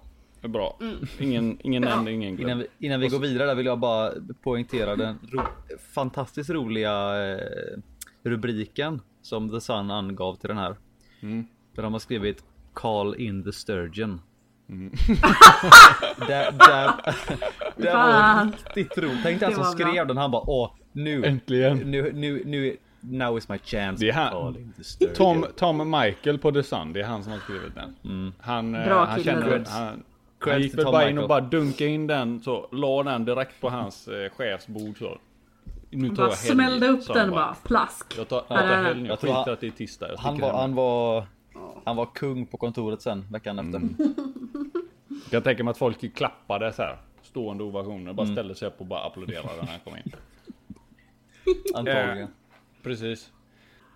Bra. Ingen, ingen nämnd, ingen Innan glömd. vi, innan vi går vidare där vill jag bara poängtera den ro, fantastiskt roliga eh, rubriken som The Sun angav till den här. Mm. Där de har skrivit Call in the Sturgeon. Mm. det, det, det var riktigt roligt. Tänk dig han som var bra. skrev den. Han bara åh nu, Äntligen. nu, nu, nu, now is my chance. Det är han-. Tom, Tom Michael på The Sun, det är han som har skrivit den. Han, eh, Bra han Creds. han, han gick väl bara in och bara dunkade in den så, la den direkt på hans eh, chefsbord så. Nu tar Bara jag helg, smällde upp den bara. Plask. Jag tar, jag tar helg jag skiter att det är tisdag. Jag Han var, han var, han var kung på kontoret sen veckan efter. Mm. <laughs> Jag kan tänka mig att folk klappade så här. Stående ovationer, bara ställde sig upp och bara applåderade när han kom in. <laughs> Antagligen. Eh, Precis.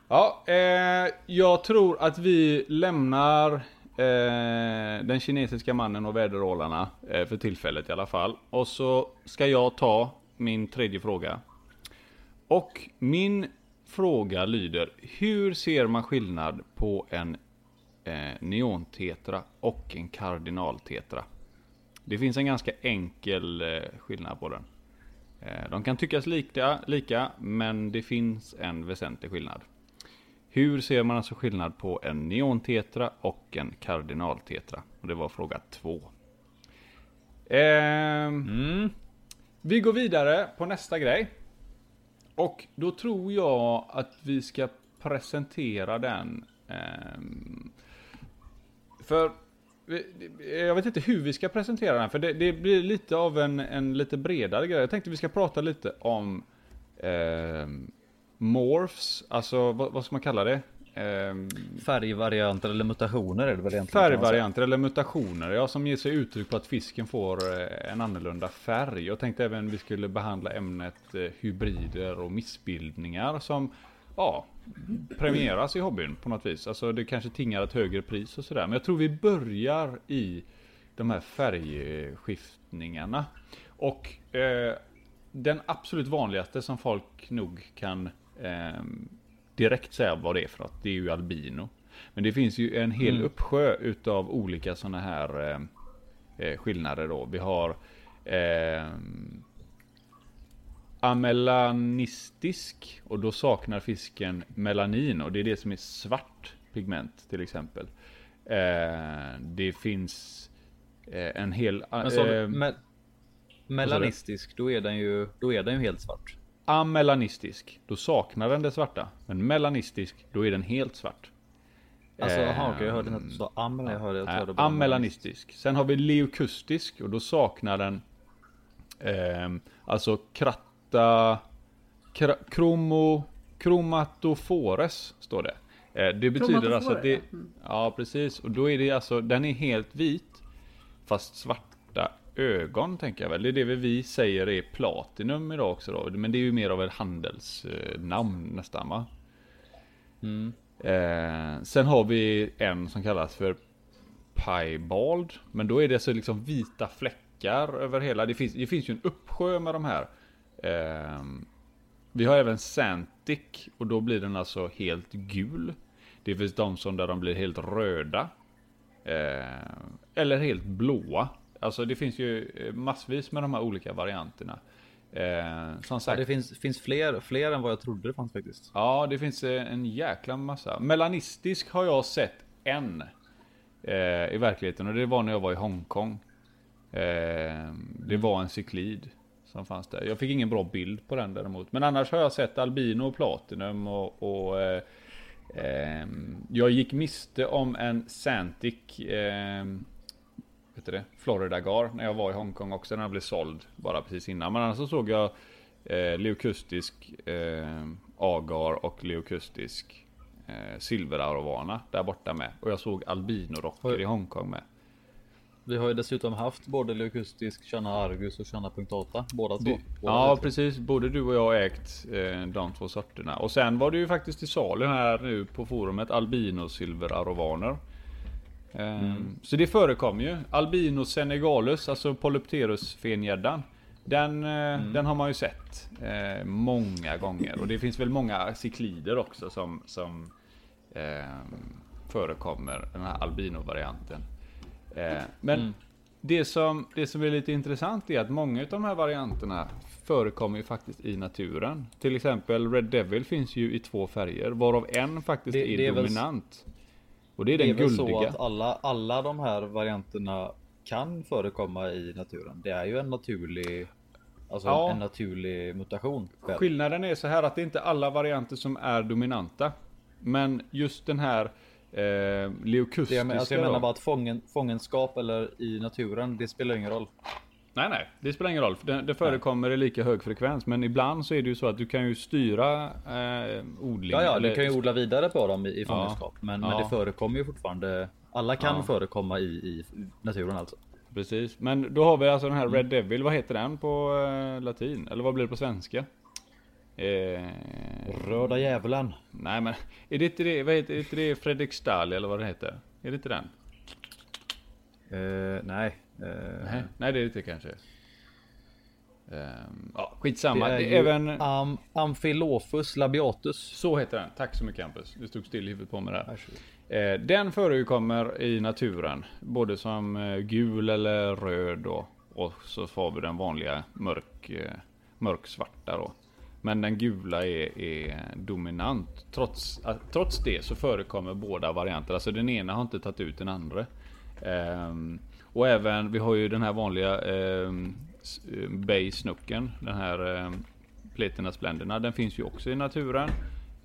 Ja, eh, jag tror att vi lämnar eh, den kinesiska mannen och väderrålarna eh, för tillfället i alla fall. Och så ska jag ta min tredje fråga. Och min fråga lyder, hur ser man skillnad på en eh, neontetra och en kardinaltetra? Det finns en ganska enkel eh, skillnad på den. Eh, De kan tyckas lika, lika, men det finns en väsentlig skillnad. Hur ser man alltså skillnad på en neontetra och en kardinaltetra? Och det var fråga två. Ehm, Mm. vi går vidare på nästa grej. Och då tror jag att vi ska presentera den. ehm, för jag vet inte hur vi ska presentera den. För det, det blir lite av en, en lite bredare grej. Jag tänkte vi ska prata lite om ehm, morphs. Alltså vad, vad ska man kalla det? Ehm, Färgvarianter eller mutationer är det väl egentligen. Färgvarianter eller mutationer, ja, som ger sig uttryck på att fisken får eh, en annorlunda färg. Jag tänkte även vi skulle behandla ämnet eh, hybrider och missbildningar som ja, premieras i hobbyn på något vis. Alltså det kanske tingar ett högre pris och sådär. Men jag tror vi börjar i de här färgskiftningarna. Och eh, den absolut vanligaste som folk nog kan ehm, direkt säga vad det är för något, det är ju albino. Men det finns ju en hel uppsjö utav olika sådana här eh, eh, skillnader då. Vi har eh, amelanistisk och då saknar fisken melanin och det är det som är svart pigment till exempel. Eh, det finns eh, en hel... Men så, eh, me melanistisk, då är den ju, då är den ju helt svart. Amelanistisk, då saknar den det svarta. Men melanistisk, då är den helt svart. Alltså, Eh, jaha, okej, jag hörde inte att du sa am, jag hörde, jag Nej, hörde bara amelanistisk. Sen har vi leukustisk och då saknar den ehm, alltså kratta kra, kromo, kromatofores står det. Eh, det betyder alltså att det, Mm. ja precis, och då är det alltså, den är helt vit fast svarta ögon tänker jag väl. Det är det vi säger är platinum idag också då. Men det är ju mer av ett handelsnamn nästan va? Mm. Eh, sen har vi en som kallas för piebald. Men då är det så liksom vita fläckar över hela. Det finns, det finns ju en uppsjö med de här. Eh, vi har även Santic och då blir den alltså helt gul. Det finns de som där de blir helt röda. Eh, eller helt blåa. Alltså det finns ju eh, massvis med de här olika varianterna. Eh, som sagt. Ja, det finns, finns fler, fler än vad jag trodde det fanns faktiskt. Ja, det finns eh, en jäkla massa. Melanistisk har jag sett en. Eh, I verkligheten och det var när jag var i Hongkong. Eh, det var en cyklid som fanns där. Jag fick ingen bra bild på den däremot. Men annars har jag sett albino och platinum och, och eh, eh, jag gick miste om en Santic vet det, Florida Gar när jag var i Hongkong också. Den blev såld bara precis innan. Men annars så såg jag eh, leukustisk eh, agar och leukustisk eh, silverarovana där borta med. Och jag såg albinorocker i Hongkong med. Vi har ju dessutom haft både leukustisk Channa Argus och Channa Punktata. Båda två. Ja precis, både du och jag har ägt eh, de två sorterna. Och sen var det ju faktiskt till salu här nu på forumet albino silverarovaner. Eh, mm. Så det förekommer ju. Albino senegalus, alltså Polypterus fengäddan. Den, eh, mm. den har man ju sett eh, många gånger. Och det finns väl många ciklider också som, som eh, förekommer, den här albino-varianten. Eh, men mm. det, som, det som är lite intressant är att många av de här varianterna förekommer ju faktiskt i naturen. Till exempel Red Devil finns ju i två färger, varav en faktiskt det, är, det är dominant. Och det är, det den är guldiga. så att alla, alla de här varianterna kan förekomma i naturen. Det är ju en naturlig Alltså ja. en naturlig mutation. Själv. Skillnaden är så här att det är inte alla varianter som är dominanta. Men just den här eh, leukustiska. Jag, men, alltså jag menar bara att fången, fångenskap eller i naturen, det spelar ingen roll. Nej, nej, det spelar ingen roll. Det, det förekommer i lika hög frekvens. Men ibland så är det ju så att du kan ju styra eh, odling. Ja, ja, eller... du kan ju odla vidare på dem i, i fångenskap. Ja. Men, ja. men det förekommer ju fortfarande. Alla kan ja. förekomma i, i naturen alltså. Precis, men då har vi alltså den här Red Devil. Vad heter den på eh, latin? Eller vad blir det på svenska? Eh, Röda djävulen. Nej men, är det inte det, vad heter, är inte det Fredrik Stahl eller vad det heter? Är det inte den? Uh, nej. Uh, nej. Nej det är det inte kanske. Um, ja, skitsamma. Det är är även... Am Amphilophus labiatus. Så heter den. Tack så mycket Hampus. Du stod still i huvudet på mig där. Eh, den förekommer i naturen. Både som eh, gul eller röd och, och så får vi den vanliga mörk, eh, mörksvarta då. Men den gula är, är dominant. Trots, trots det så förekommer båda varianter. Alltså den ena har inte tagit ut den andra. Um, och även, vi har ju den här vanliga um, Bay Snucken. Den här um, Pletina Splendorna. Den finns ju också i naturen.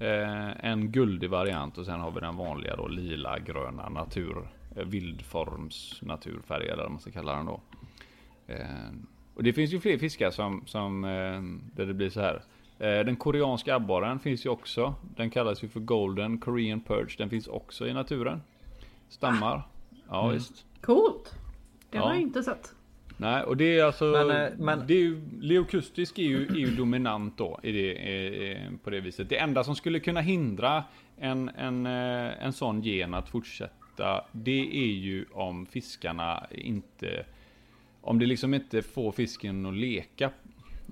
Uh, en guldig variant och sen har vi den vanliga då lila gröna natur. Uh, vildforms naturfärg eller vad man ska kalla den då. Uh, och det finns ju fler fiskar som, som där det blir så här. Eh, den koreanska abborren finns ju också. Den kallas ju för Golden Korean Purge. Den finns också i naturen. Stammar. Ja mm. visst. Coolt. Det har jag inte sett. Nej, och det är alltså... Men, eh, men... Det är ju, Leokustisk är ju, är ju dominant då i det, på det viset. Det enda som skulle kunna hindra en, en, eh, en sån gen att fortsätta, det är ju om fiskarna inte... Om det liksom inte får fisken att leka.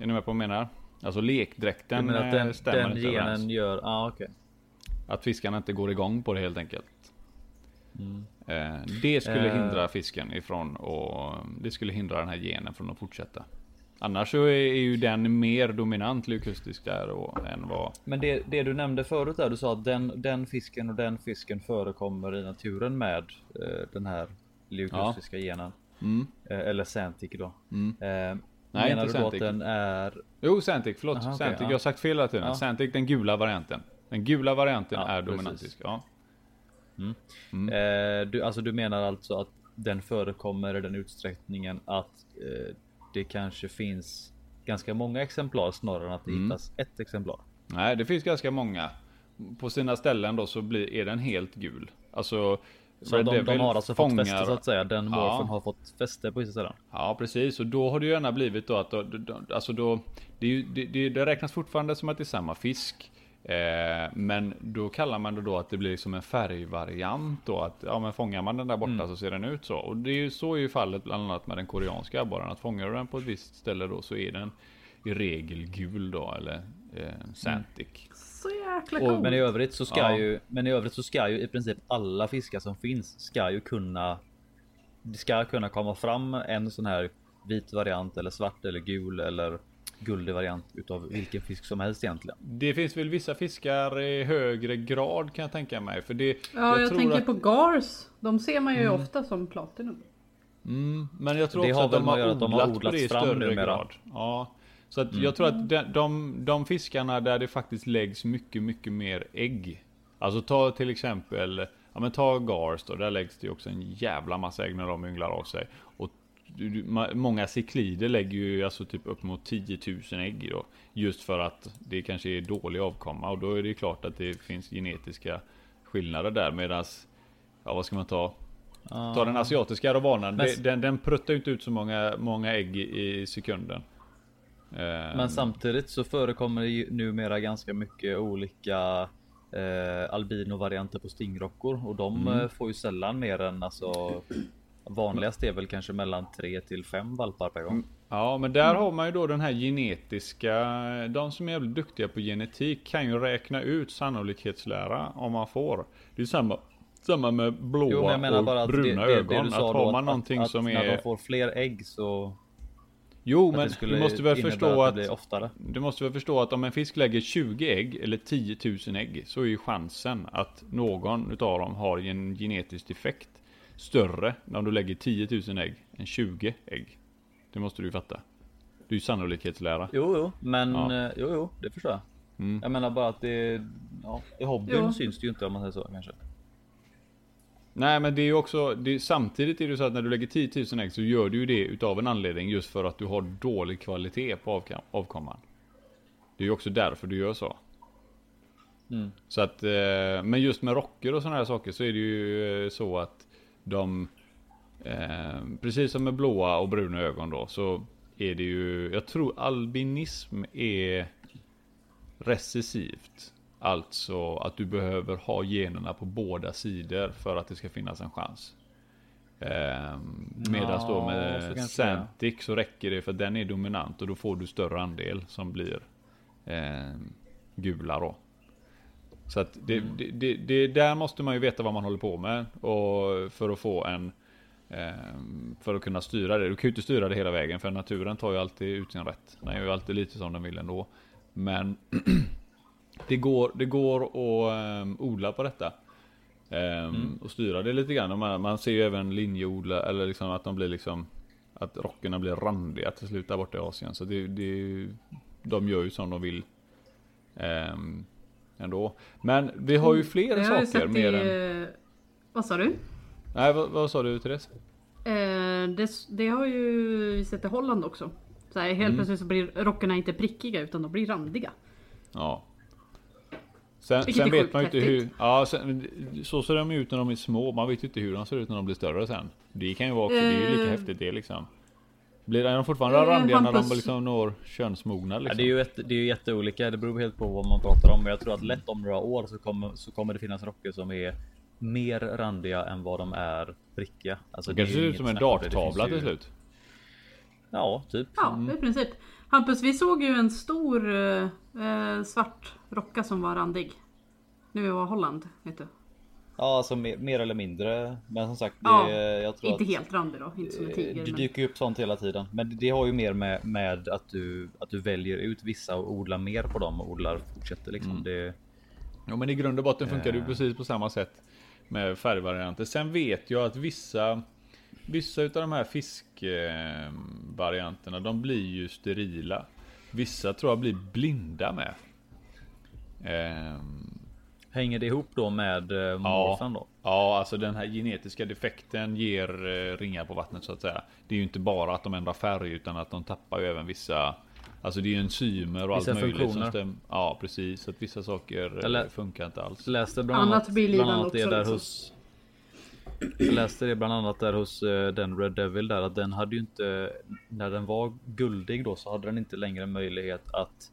Är ni med på vad jag menar? Alltså lekdräkten att den, eh, stämmer den inte genen överens. gör, ah, okay. Att fiskarna inte går igång på det helt enkelt. Mm. Eh, det skulle uh. hindra fisken ifrån och det skulle hindra den här genen från att fortsätta. Annars så är ju den mer dominant leukustisk där och, än vad... Men det, det du nämnde förut där, du sa att den, den fisken och den fisken förekommer i naturen med eh, den här leukustiska ja. genen. Mm. Eh, eller Santic då. Mm. Eh, Nej, Menar inte du då att den är... Jo, Santic, förlåt. Aha, okay, Santic, ja. jag har sagt fel hela tiden. Ja. Santic, den gula varianten. Den gula varianten ja, är dominantisk. Ja. Mm. Mm. Eh, du, alltså du menar alltså att den förekommer i den utsträckningen att eh, det kanske finns ganska många exemplar snarare än att det mm. hittas ett exemplar? Nej, det finns ganska många. På sina ställen då så blir, är den helt gul. Alltså så de, de, har alltså fångar... fått fäste så att säga. Den morfen ja. har fått fäste på vissa ställen. Ja precis och då har det ju gärna blivit då att då, då, alltså då det, är ju, det, det, räknas fortfarande som att det är samma fisk. Eh, men då kallar man det då att det blir som en färgvariant då att ja men fångar man den där borta mm. så ser den ut så. Och det är ju så är ju fallet bland annat med den koreanska abborren att fångar du den på ett visst ställe då så är den i regel gul då eller eh, Santic. Så jäkla Och, coolt. men i övrigt så ska Ja. ju, men i övrigt så ska ju i princip alla fiskar som finns ska ju kunna. Det ska kunna komma fram en sån här vit variant eller svart eller gul eller guldig variant utav vilken fisk som helst egentligen. Det finns väl vissa fiskar i högre grad kan jag tänka mig. För det, Ja, jag, tror tänker att, på Gars. De ser man ju ofta som Platinum. mm, Men jag tror Det också har att de har, att göra att de har odlat odlats det i större numera. Mm. grad. Ja. Så att jag tror att de, de, de fiskarna där det faktiskt läggs mycket, mycket mer ägg. Alltså ta till exempel, ja men ta Gars då, där läggs det ju också en jävla massa ägg när de ynglar av sig. Och du- du- ma- många ciklider lägger ju alltså typ upp mot 10 000 ägg då. Just för att det kanske är dålig avkomma och då är det ju klart att det finns genetiska skillnader där medans, ja vad ska man ta? Ta den asiatiska ravanan, Men- den, den pruttar inte ut så många, många ägg i, i sekunden. Eh, Men samtidigt så förekommer det ju numera ganska mycket olika eh, albino-varianter på stingrockor och de Mm. eh, får ju sällan mer än alltså vanligast är väl kanske mellan 3 till 5 valpar per gång. Ja, men där har man ju då den här genetiska, de som är jävligt duktiga på genetik kan ju räkna ut sannolikhetslära om man får. Det är samma, samma med blåa Jo, och bruna det, det, ögon. det att har man att, någonting att, som att när är... de får fler ägg så Jo, men du måste väl förstå att att... Du måste väl förstå att om en fisk lägger 20 ägg eller 10 000 ägg så är ju chansen att någon utav dem har en genetisk defekt större om du lägger 10 000 ägg än 20 ägg. Det måste du ju fatta. Det är ju sannolikhetslära. Jo, jo, men Ja. eh, jo, jo, det förstår jag. Mm. Jag menar bara att det, ja, i hobbyn Jo. syns det ju inte om man säger så kanske. Nej men det är ju också, det samtidigt är det så att när du lägger 10 000 ägg så gör du ju det utav en anledning just för att du har dålig kvalitet på avkam- avkomman. Det är ju också därför du gör så. Mm. Så att, eh, men just med rocker och sådana här saker så är det ju eh, så att de, eh, precis som med blåa och bruna ögon då, så är det ju, jag tror albinism är recessivt. Alltså att du behöver ha generna på båda sidor för att det ska finnas en chans. Eh, Medan då Ja, så med. Santic så räcker det för att den är dominant och då får du större andel som blir eh, gula då. Så att det, Mm. det, det, det, där måste man ju veta vad man håller på med. Och för att få en... ehm, för att kunna styra det. Du kan ju inte styra det hela vägen för naturen tar ju alltid ut sin rätt. Den gör ju alltid lite som den vill ändå. Men <clears throat> det går, det går att um, odla på detta. Ehm, Och styra det lite grann. Man, man ser ju även linjeodla eller liksom att de blir liksom att rockerna blir randiga till slut där borta i Asien. Så det, det, de gör ju som de vill. ehm, ändå. Men vi har ju fler Det har jag saker mer i, än... Vad sa du? Nej vad, vad sa du Therese? Eh, det, det har ju vi sett i Holland också. Så här, helt Mm. plötsligt så blir rockarna inte prickiga utan de blir randiga. Ja. Sen, sen vet man ju inte hur... Ja, sen, så ser de ut när de är små. Man vet ju inte hur de ser ut när de blir större sen. Det kan ju vara också, det är ju lika Eh. häftigt det liksom. Blir de fortfarande Eh, randiga när de liksom når könsmognad Ja, liksom? det är ju jätte, det är ju jätteolika. Det beror helt på vad man pratar om. Men jag tror att lätt om några år så kommer, så kommer det finnas rocker som är mer randiga än vad de är prickiga. Alltså, det kanske ser ut som en darttavla till ju- slut. Ja, typ. Ja, i princip. Hampus, vi såg ju en stor eh, eh, svart rocka som var randig. Nu vi var Holland, vet du. Ja, alltså mer, mer eller mindre. Men som sagt, det, Ja, jag tror Inte att helt randig då, inte som en eh, tiger. det Men... dyker ju upp sånt hela tiden. Men det, det har ju mer med, med att, du, att du väljer ut vissa och odlar mer på dem och odlar fortsätter liksom. Mm. Det, Ja men i grund och botten funkar det ju Eh. precis på samma sätt med färgvarianter. Sen vet jag att vissa Vissa utav de här fiskvarianterna de blir ju sterila. Vissa tror jag blir blinda med. Ehm, hänger det ihop då med eh, morfen då? Ja, alltså den här genetiska defekten ger eh, ringar på vattnet så att säga. Det är ju inte bara att de ändrar färg utan att de tappar ju även vissa Alltså det är ju enzymer och Vissa allt möjligt som funktioner. stämmer. Ja precis, så att vissa saker eh, lä- funkar inte alls. läste bland Annat bland annat det där liksom. hos jag läste det bland annat där hos eh, den Red Devil där att den hade ju inte när den var guldig då så hade den inte längre möjlighet att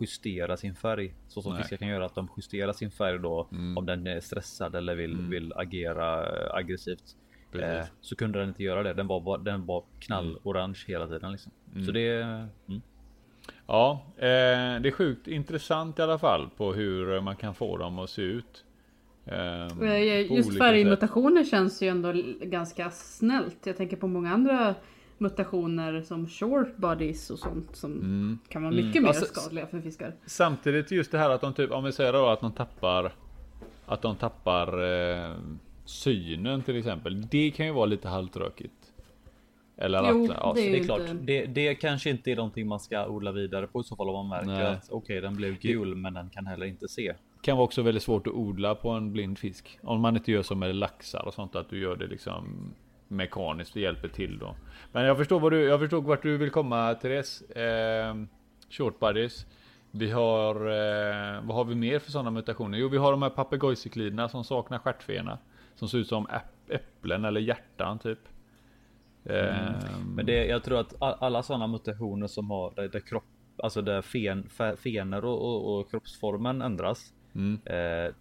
justera sin färg så som Nej. fiskar kan göra att de justerar sin färg då Mm. om den är stressad eller vill, vill agera eh, aggressivt. Eh, så kunde den inte göra det. Den var, bara- den var knallorange hela tiden liksom. Så det mm. Ja, eh, det är sjukt intressant i alla fall på hur man kan få dem att se ut. Eh, Just färgmutationer känns ju ändå ganska snällt. Jag tänker på många andra mutationer som short bodies och sånt som mm. kan vara mycket mm. mer alltså, skadliga för fiskar. Samtidigt just det här att de typ, om vi säger då att de tappar att de tappar eh, synen till exempel. Det kan ju vara lite halvtråkigt. Eller jo, att, ja, det, är det är klart. Inte... Det, det kanske inte är någonting man ska odla vidare på i så fall om man märker Nej. att okej, okay, den blev gul, men den kan heller inte se. Kan vara också väldigt svårt att odla på en blind fisk. Om man inte gör som med laxar och sånt, att du gör det liksom mekaniskt och hjälper till då. Men jag förstår vad du, jag förstår vart du vill komma Therese. Eh, short buddies. Vi har, eh, vad har vi mer för sådana mutationer? Jo, vi har de här papegojcykliderna som saknar stjärtfena. Som ser ut som äpplen eller hjärtan typ. Mm. Men det, jag tror att alla sådana mutationer som har där, där kropp, alltså där fen, fener och, och, och kroppsformen ändras. Mm. Eh,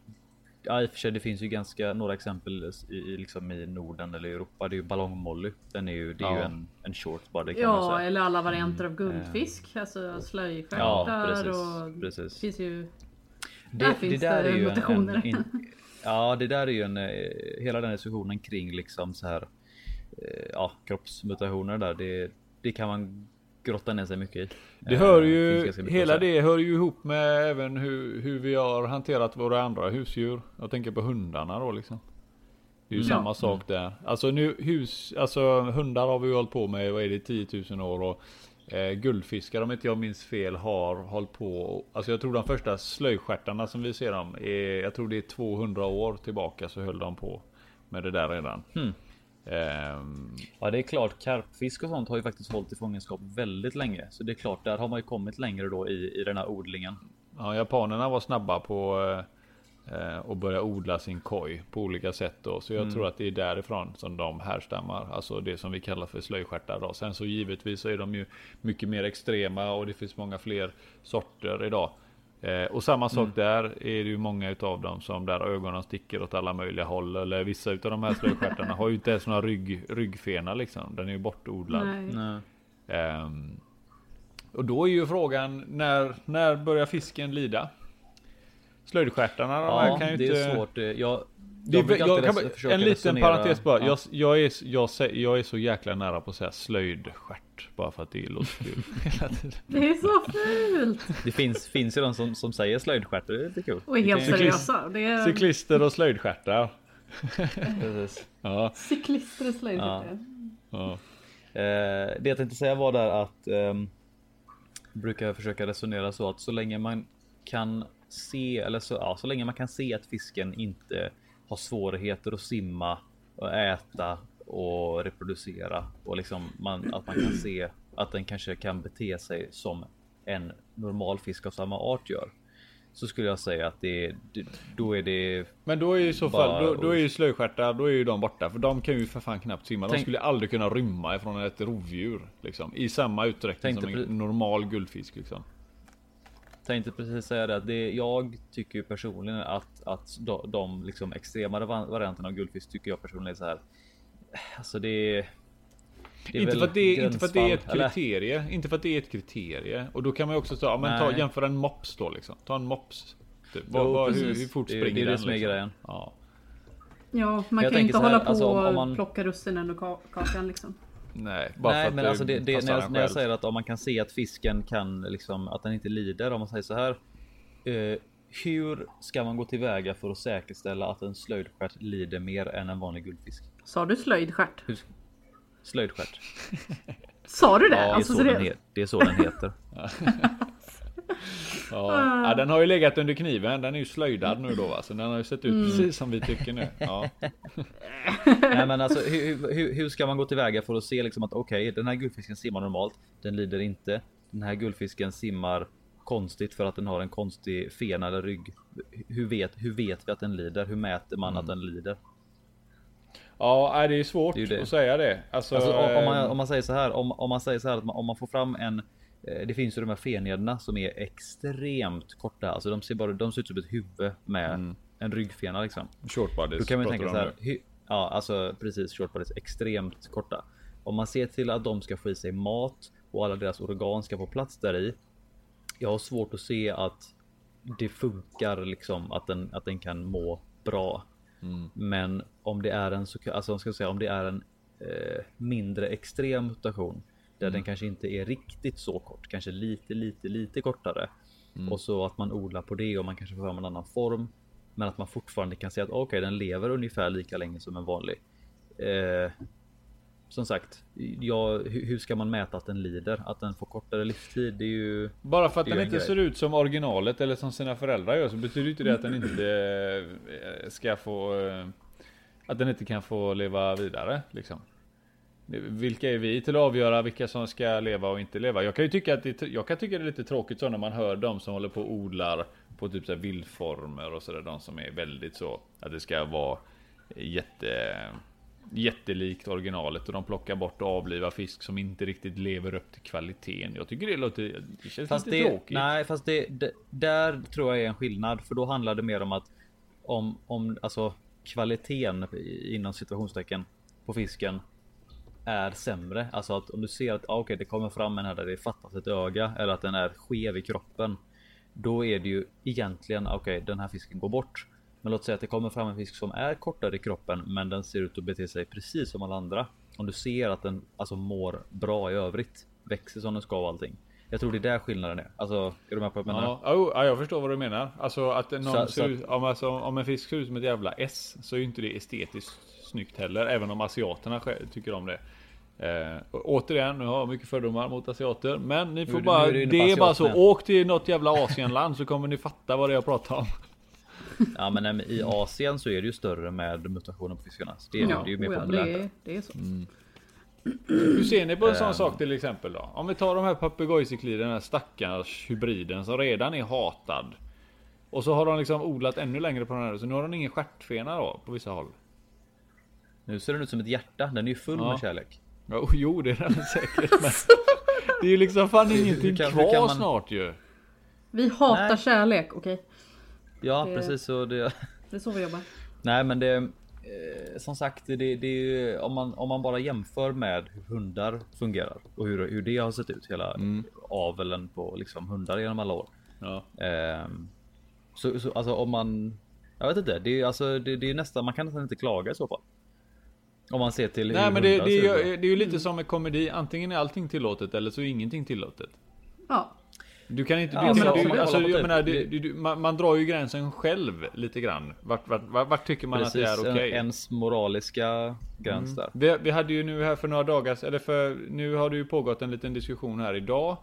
ja, i och för sig, det finns ju ganska några exempel i, liksom i Norden eller Europa. Det är ju ballongmolly. Den är ju, det är ja. ju en, en short kan ja, man säga. eller alla varianter av guldfisk. Mm. Alltså slöjstjärtar ja, precis, och precis. finns ju. Det, där finns det, där det är ju mutationer. En, en, <laughs> ja, det där är ju en, eh, hela den diskussionen kring liksom så här Eh, ja, kroppsmutationer där. Det, det kan man grotta ner sig mycket i. Det hör eh, ju, hela det hör ju ihop med även hur, hur vi har hanterat våra andra husdjur. Jag tänker på hundarna då liksom. Det är ju ja. samma sak där. Alltså nu hus, alltså hundar har vi ju hållit på med, vad är det, 10 000 år och eh, guldfiskar om inte jag minns fel har hållit på. Alltså jag tror de första slöjstjärtarna som vi ser dem, är, jag tror det är 200 år tillbaka så höll de på med det där redan. Hmm. Um, ja, det är klart. Karpfisk och sånt har ju faktiskt hållit i fångenskap väldigt länge, så det är klart, där har man ju kommit längre då i, i den här odlingen. Ja, japanerna var snabba på eh, att börja odla sin koj på olika sätt då, så jag mm. tror att det är därifrån som de härstammar, alltså det som vi kallar för slöjstjärtar då. Sen så givetvis så är de ju mycket mer extrema och det finns många fler sorter idag. Eh, och samma sak mm. där är det ju många utav dem som där ögonen sticker åt alla möjliga håll. Eller vissa utav de här slöjstjärtarna har ju inte ens några rygg, ryggfena liksom. Den är ju bortodlad. Eh, och då är ju frågan när, när börjar fisken lida? Slöjdstjärtarna ja, kan ju det inte... är svårt. Jag, det, jag, jag kan, en liten resonera. parentes bara. Ja. Jag, jag, är, jag, jag, är så jäkla nära på att säga slöjdstjärt. Bara för att det låter kul. <laughs> det är så fult. Det finns, finns ju de som, som säger slöjdstjärt. Det är lite kul. Och är helt seriösa. Det är... Cyklister och slöjdstjärtar. <laughs> ja. Cyklister och slöjdstjärtar. Ja. Eh, det jag tänkte säga var där att eh, brukar försöka resonera så att så länge man kan se eller så, ja, så länge man kan se att fisken inte har svårigheter att simma och äta och reproducera och liksom man, att man kan se att den kanske kan bete sig som en normal fisk av samma art gör. Så skulle jag säga att det, då är det. Men då är ju i så fall, då, då är ju slöjstjärtar, då är ju de borta. För de kan ju för fan knappt simma. Tänk, de skulle aldrig kunna rymma ifrån ett rovdjur. Liksom, I samma utsträckning som en normal guldfisk. Liksom tänkte precis säga det att det, jag tycker ju personligen att, att de, de liksom extremare varianterna av guldfisk tycker jag personligen är så här. Alltså det det inte, för att det, inte för att det är ett kriterie. Eller? Inte för att det är ett kriterie. Och då kan man ju också ta, men ta, jämföra en mops då liksom. Ta en mops. Typ. Jo, var, hur, hur, fort springer den? Det är det som är liksom? grejen. Ja. Ja, man jag kan ju inte hålla på alltså, och man... plocka russinen ur kakan liksom. Nej, bara Nej, för men alltså det, det, när, jag, när jag säger att om man kan se att fisken kan liksom att den inte lider. Om man säger så här. Eh, hur ska man gå tillväga för att säkerställa att en slöjdstjärt lider mer än en vanlig guldfisk? Sa du slöjdstjärt? Slöjdstjärt. Sa du det? Ja, det, är alltså, så det... det är så den heter. <laughs> <laughs> Ja. ja. den har ju legat under kniven. Den är ju slöjdad nu då va? Så den har ju sett ut mm. precis som vi tycker nu. Ja. <laughs> Nej men alltså hur, hur, hur, ska man gå tillväga för att se liksom att okej, okay, den här guldfisken simmar normalt. Den lider inte. Den här guldfisken simmar konstigt för att den har en konstig fena eller rygg. Hur vet, hur vet vi att den lider? Hur mäter man mm. att den lider? Ja, det är svårt det är det. att säga det. Alltså, alltså om, man, om, man, säger så här, om, om man säger så här att man, om man får fram en Eh, det finns ju de här fenederna som är extremt korta. Alltså de ser bara, de ser ut som ett huvud med mm. en ryggfena liksom. Short bodies. Då kan man tänka så här. ja, alltså precis short bodies extremt korta. Om man ser till att de ska få i sig mat och alla deras organ ska få plats där i. jag har svårt att se att det funkar liksom att den, att den kan må bra. Mm. Men om det är en så alltså ska säga om det är en eh, mindre extrem mutation där mm. den kanske inte är riktigt så kort, kanske lite, lite, lite kortare mm. och så att man odlar på det och man kanske får fram en annan form. Men att man fortfarande kan säga att okej, okay, den lever ungefär lika länge som en vanlig. Eh, som sagt, ja, hur ska man mäta att den lider? Att den får kortare livstid? Det är ju... Bara för att den inte grej. ser ut som originalet eller som sina föräldrar gör så betyder inte det att den inte eh, ska få... Eh, att den inte kan få leva vidare liksom. Vilka är vi till att avgöra vilka som ska leva och inte leva? Jag kan ju tycka att det, jag kan tycka det är lite tråkigt så när man hör de som håller på och odlar på typ så vildformer och sådär. De som är väldigt så att det ska vara jätte jättelikt originalet och de plockar bort och avlivar fisk som inte riktigt lever upp till kvaliteten. Jag tycker det låter, det känns fast lite det, tråkigt. Nej, fast det, det, där tror jag är en skillnad, för då handlar det mer om att om, om alltså kvaliteten inom situationstecken på fisken är sämre. Alltså att om du ser att ah, okay, det kommer fram en här där det fattas ett öga eller att den är skev i kroppen. Då är det ju egentligen ah, okej, okay, den här fisken går bort. Men låt säga att det kommer fram en fisk som är kortare i kroppen, men den ser ut att bete sig precis som alla andra. Om du ser att den alltså mår bra i övrigt, växer som den ska och allting. Jag tror det är där skillnaden är. Alltså, är du med på vad jag menar? Ja, oh, ja jag förstår vad du menar. Alltså att någon så, ser så, ut, om, alltså, om en fisk ser ut som ett jävla S så är ju inte det estetiskt snyggt heller, även om asiaterna tycker om det. Eh, återigen, nu har jag mycket fördomar mot asiater, men ni får nu, bara, nu är det är bara så, åk till något jävla Asienland så kommer ni fatta vad det är jag pratar om. <laughs> Ja men i Asien så är det ju större med mutationer på fiskarna. Så det, är, ja, det är ju mer populärt. Det är, det är så. Mm. Hur ser ni på en sån um, sak till exempel då? Om vi tar de här papegojcykliderna, den här stackars hybriden som redan är hatad. Och så har de liksom odlat ännu längre på den här, så nu har den ingen stjärtfena då på vissa håll. Nu ser den ut som ett hjärta, den är ju full ja. med kärlek. Ja, jo det är den <laughs> säkert. Men det är ju liksom fan ingenting kan, kvar man... snart ju. Vi hatar Nej. kärlek, okej? Okay? Ja det, precis så det. Det är så vi jobbar. Nej men det eh, som sagt, det, det är ju om man om man bara jämför med hur hundar fungerar och hur, hur det har sett ut hela mm. aveln på liksom hundar genom alla år. Ja. Eh, så, så alltså om man jag vet inte, det är alltså det, det är nästan man kan nästan inte klaga i så fall. Om man ser till Nej men det, det, är ju, det är ju lite som med komedi. Antingen är allting tillåtet eller så är ingenting tillåtet. Ja. Du kan inte... Ja, du, men du, alltså, jag menar, du, du, man, man, drar ju gränsen själv lite grann. Vart, vart, vart, vart tycker man Precis, att det är okej? Okay? ens moraliska gräns mm. där. Vi, vi, hade ju nu här för några dagar, eller för nu har det ju pågått en liten diskussion här idag.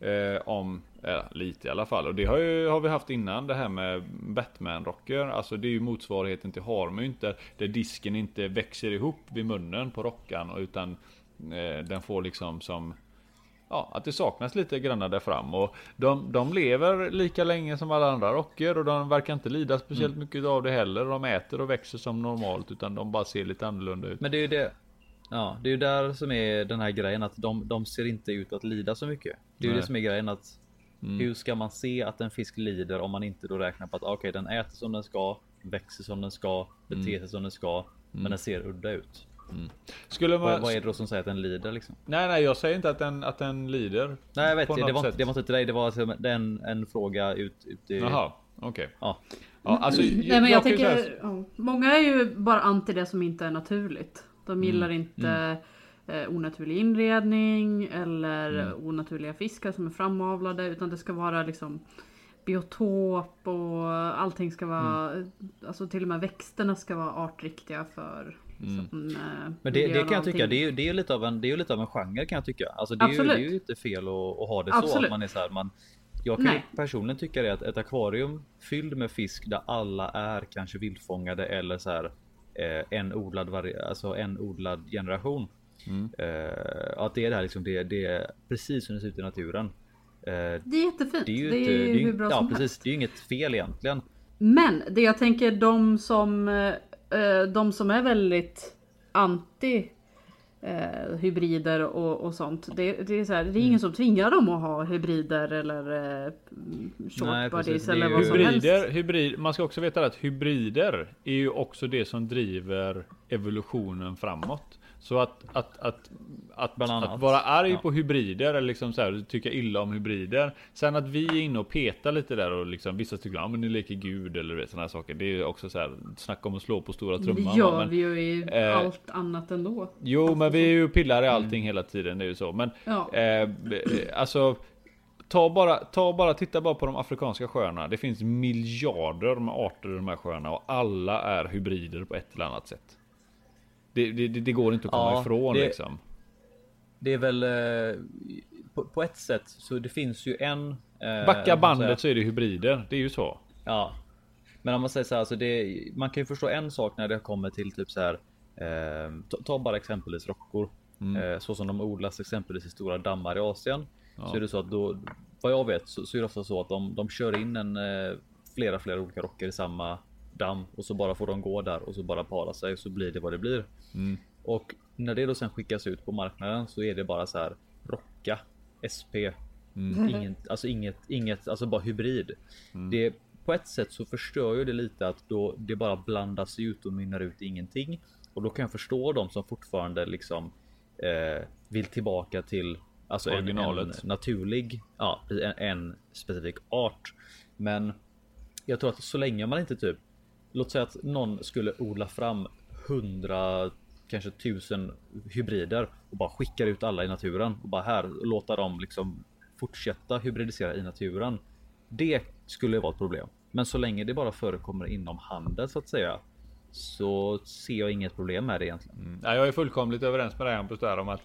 Eh, om, eh, lite i alla fall. Och det har, ju, har vi haft innan det här med Batman-rocker. Alltså det är ju motsvarigheten till harmynt. Där, där disken inte växer ihop vid munnen på rockan. Utan eh, den får liksom som ja, att det saknas lite granna där fram. Och de, de lever lika länge som alla andra rocker och de verkar inte lida speciellt mm. mycket av det heller. De äter och växer som normalt utan de bara ser lite annorlunda ut. Men det är ju det. Ja, det är ju där som är den här grejen att de, de ser inte ut att lida så mycket. Det är ju det som är grejen att mm. hur ska man se att en fisk lider om man inte då räknar på att okej, okay, den äter som den ska, växer som den ska, beter mm. sig mm. som den ska, men mm. den ser udda ut. Mm. Skulle man... vad, vad, är det då som säger att den lider liksom? Nej, nej, jag säger inte att den, att den lider. Nej, jag vet. Det var, det var inte till dig. Det var alltså en, en fråga ut, ut i... Jaha, okej. Okay. Ja. ja. alltså, nej, men jag, jag tänker, ja, många är ju bara anti det som inte är naturligt. De mm. gillar mm. inte mm. Eh, onaturlig inredning eller mm. onaturliga fiskar som är framavlade. Utan det ska vara liksom biotop och allting ska vara, mm. alltså till och med växterna ska vara artriktiga för Mm. Som, eh, Men det, det kan jag tycka, det är ju det är lite av en, det är lite av en genre kan jag tycka. Alltså det, är ju, det är ju inte fel att, att ha det Absolut. så. Att man är så här, man, jag kan ju personligen tycka det att ett akvarium fylld med fisk där alla är kanske vildfångade eller så här eh, en odlad, alltså en odlad generation. Mm. Eh, att det är det här liksom, det, det är precis som det ser ut i naturen. Eh, det är jättefint. Det är ju, det är ju hur bra ja, som precis, helst. Det är ju inget fel egentligen. Men det jag tänker de som Eh, de som är väldigt anti eh, hybrider och, och sånt. Det, det, är så här, det är ingen mm. som tvingar dem att ha hybrider eller eh, short eller vad hybrider, som helst. Hybrid, man ska också veta att hybrider är ju också det som driver evolutionen framåt. Så att, att, att, att, att vara arg ja. på hybrider eller liksom så här, tycka illa om hybrider. Sen att vi är inne och petar lite där och liksom vissa tycker att men ni leker gud eller sådana här saker. Det är också så här snacka om att slå på stora trumman. Det gör men, vi ju i eh, allt annat ändå. Jo, men vi är ju pillar i allting mm. hela tiden. Det är ju så. Men ja. eh, alltså Ta bara, ta bara, titta bara på de afrikanska sjöarna. Det finns miljarder med arter i de här sjöarna och alla är hybrider på ett eller annat sätt. Det, det, det går inte att komma ja, ifrån det, liksom. Det är väl eh, på, på, ett sätt så det finns ju en. Eh, Backa bandet så är det hybrider. Det är ju så. Ja, men om man säger så här, alltså det, man kan ju förstå en sak när det kommer till typ så här. Eh, ta, ta, bara exempelvis rockor. Mm. Eh, så som de odlas exempelvis i stora dammar i Asien. Ja. Så är det så att då, vad jag vet så, så är det ofta så att de, de kör in en eh, flera, flera olika rocker i samma damm och så bara får de gå där och så bara para sig så blir det vad det blir. Mm. Och när det då sen skickas ut på marknaden så är det bara så här rocka SP. Mm. Inget, alltså inget, inget, alltså bara hybrid. Mm. Det på ett sätt så förstör ju det lite att då det bara blandas ut och mynnar ut ingenting. Och då kan jag förstå de som fortfarande liksom eh, vill tillbaka till alltså en, en, naturlig, ja, en, en specifik art. Men jag tror att så länge man inte typ Låt säga att någon skulle odla fram hundra kanske tusen hybrider och bara skickar ut alla i naturen och bara här låta dem liksom fortsätta hybridisera i naturen. Det skulle vara ett problem. Men så länge det bara förekommer inom handel så att säga så ser jag inget problem med det egentligen. Mm. jag är fullkomligt överens med dig Hampus där om att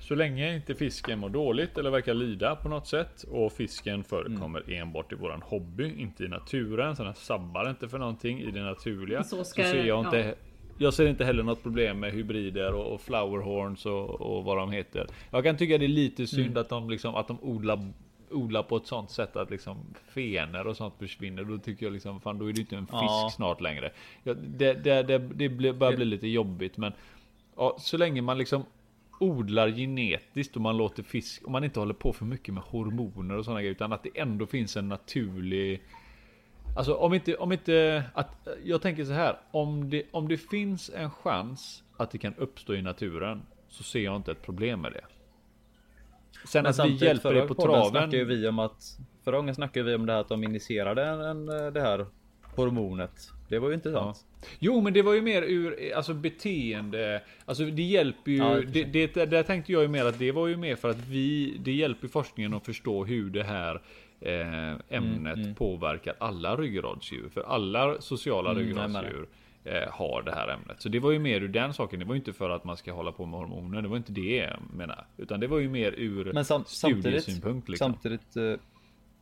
så länge inte fisken mår dåligt eller verkar lida på något sätt och fisken förekommer mm. enbart i våran hobby, inte i naturen. Så den sabbar inte för någonting i det naturliga. Så, ska, så ser jag inte ja. Jag ser inte heller något problem med hybrider och, och flowerhorns och, och, vad de heter. Jag kan tycka det är lite synd mm. att de liksom att de odlar odlar på ett sånt sätt att liksom fener och sånt försvinner. Då tycker jag liksom fan då är det inte en fisk ja. snart längre. Ja, det, det, det, det börjar bli lite jobbigt men ja, så länge man liksom odlar genetiskt och man låter fisk, och man inte håller på för mycket med hormoner och sådana grejer, utan att det ändå finns en naturlig Alltså om inte, om inte, att, jag tänker så här, om det, om det finns en chans att det kan uppstå i naturen, så ser jag inte ett problem med det. Sen Men att vi hjälper det på traven. Vi om att, förra gången snackade vi om det här att de initierade en, en, det här hormonet. Det var ju intressant. Ja. Jo, men det var ju mer ur alltså beteende. Alltså det hjälper ju. Ja, det, det, där tänkte jag ju mer att det var ju mer för att vi. Det hjälper forskningen att förstå hur det här eh, ämnet mm, mm. påverkar alla ryggradsdjur. För alla sociala mm, ryggradsdjur eh, har det här ämnet. Så det var ju mer ur den saken. Det var ju inte för att man ska hålla på med hormoner. Det var inte det jag menar. Utan det var ju mer ur men sam studiesynpunkt. Liksom. Samtidigt eh,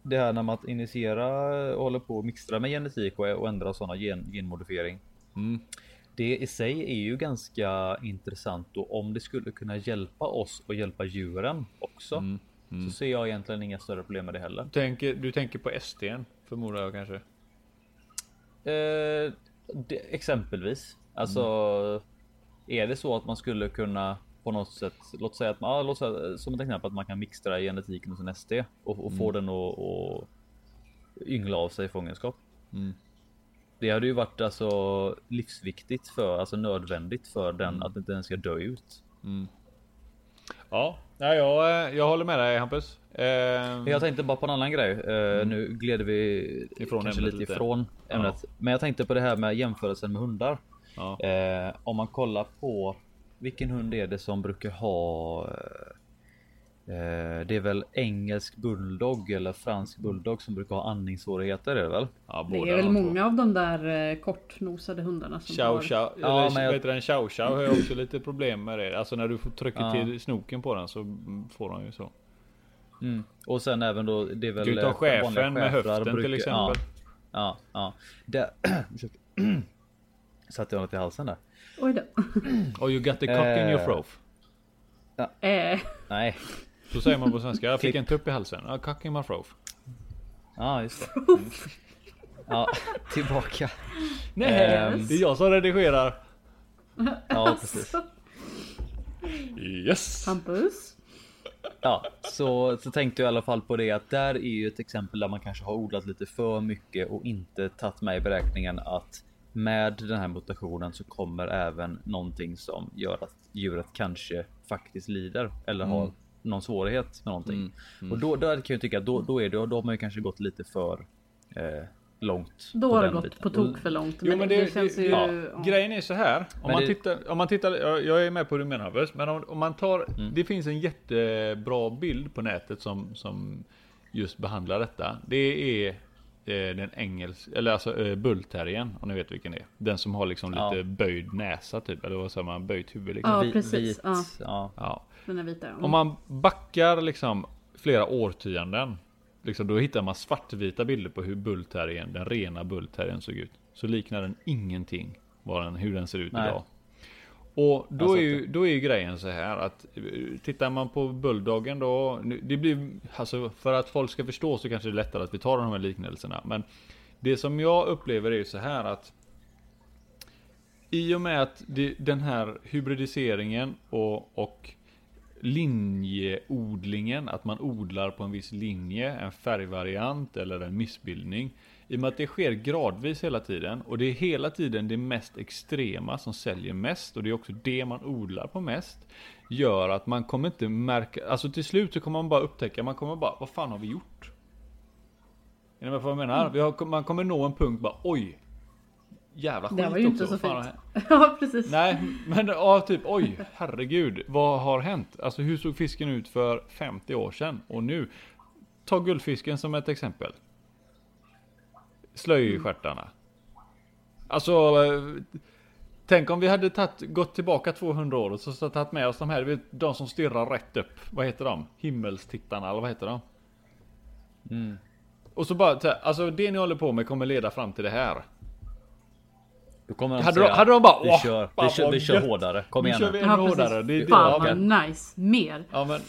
det här när man initierar och håller på och mixtra med genetik och, och ändra sådana gen, genmodifiering. Mm. Det i sig är ju ganska intressant och om det skulle kunna hjälpa oss och hjälpa djuren också. Mm. Mm. Så ser jag egentligen inga större problem med det heller. Du tänker, du tänker på SDn förmodar jag kanske? Eh, det, exempelvis. Alltså mm. är det så att man skulle kunna på något sätt. Låt säga att man, ja, låt säga, som ett exempel att man kan mixtra genetiken hos en SD och, och mm. få den att och yngla av sig fångenskap. Mm. Det hade ju varit alltså livsviktigt för, alltså nödvändigt för den mm. att inte den ska dö ut. Mm. Ja, jag, jag håller med dig Hampus. Eh, jag tänkte bara på en annan grej. Eh, mm. Nu gled vi ifrån kanske lite ifrån ämnet. Ja. Men jag tänkte på det här med jämförelsen med hundar. Ja. Eh, om man kollar på vilken hund är det som brukar ha eh, det är väl engelsk bulldog eller fransk bulldog som brukar ha andningssvårigheter är det väl? Ja, det är väl många av de där eh, kortnosade hundarna som chow, har... Chow, ja, men jag... vet den chow chow har ju också lite problem med det. Alltså när du trycker ja. till snoken på den så får han ju så. Mm. Och sen även då det är väl... Du tar chefen med höften brukar... till exempel. Ja, ja. ja. <clears throat> <clears throat> Satte jag något i halsen där. Oj då. <clears throat> Oh you got the cock in your throat. Ja. Eh. Nej. Så säger man på svenska. Jag fick en tupp i halsen. Ja, cock in my throat. Ja, just det. <laughs> Mm. Ja, tillbaka. Nej, um, det är jag som redigerar. Ja, precis. Yes. Hampus. Ja, så, så tänkte jag i alla fall på det att där är ju ett exempel där man kanske har odlat lite för mycket och inte tagit med i beräkningen att med den här mutationen så kommer även någonting som gör att djuret kanske faktiskt lider eller mm. har någon svårighet med någonting. Mm. Mm. Och då, då kan jag tycka att då, då är det, då har man ju kanske gått lite för eh, långt. Då har det gått biten. på tok för långt. Men, jo, men det, det, känns det, ju... Ja. Ja. Grejen är så här. Om man, det... tittar, om man tittar, jag är med på det du menar Havers, men om, om, man tar, mm. det finns en jättebra bild på nätet som, som just behandlar detta. Det är den engelsk, eller alltså eh, bullterriern, om ni vet vilken det är. Den som har liksom ja. lite böjd näsa typ, eller vad säger man, böjt huvud liksom. Ja, precis. Vit, ja. ja. Den är vita. Mm. Om man backar liksom flera årtionden liksom, då hittar man svartvita bilder på hur bullterriern, den rena bullterriern såg ut. Så liknar den ingenting vad den, hur den ser ut Nej. idag. Och då är, ju, då är ju grejen så här att tittar man på bulldoggen då, det blir, alltså för att folk ska förstå så kanske det är lättare att vi tar de här liknelserna. Men det som jag upplever är ju så här att i och med att det, den här hybridiseringen och, och linjeodlingen, att man odlar på en viss linje, en färgvariant eller en missbildning. I och med att det sker gradvis hela tiden och det är hela tiden det mest extrema som säljer mest och det är också det man odlar på mest. Gör att man kommer inte märka, alltså till slut så kommer man bara upptäcka, man kommer bara, vad fan har vi gjort? Är ni med på vad jag menar? Mm. Har, man kommer nå en punkt bara, oj, jävla skit Det var ju inte så fint. <laughs> ja, precis. Nej, men ja, typ oj, herregud, vad har hänt? Alltså hur såg fisken ut för 50 år sedan och nu? Ta guldfisken som ett exempel. Slöjstjärtarna. Alltså, tänk om vi hade tatt, gått tillbaka 200 år och så tagit med oss de här, de som stirrar rätt upp. Vad heter de? Himmelstittarna eller vad heter de? Mm. Och så bara, alltså det ni håller på med kommer leda fram till det här. Då kommer de hade, säga, de, hade de bara vi kör, vi kör, vi kör hårdare, kom igen nu. kör vi ännu ja, hårdare. Det, det, Fan vad nice, mer. Ja men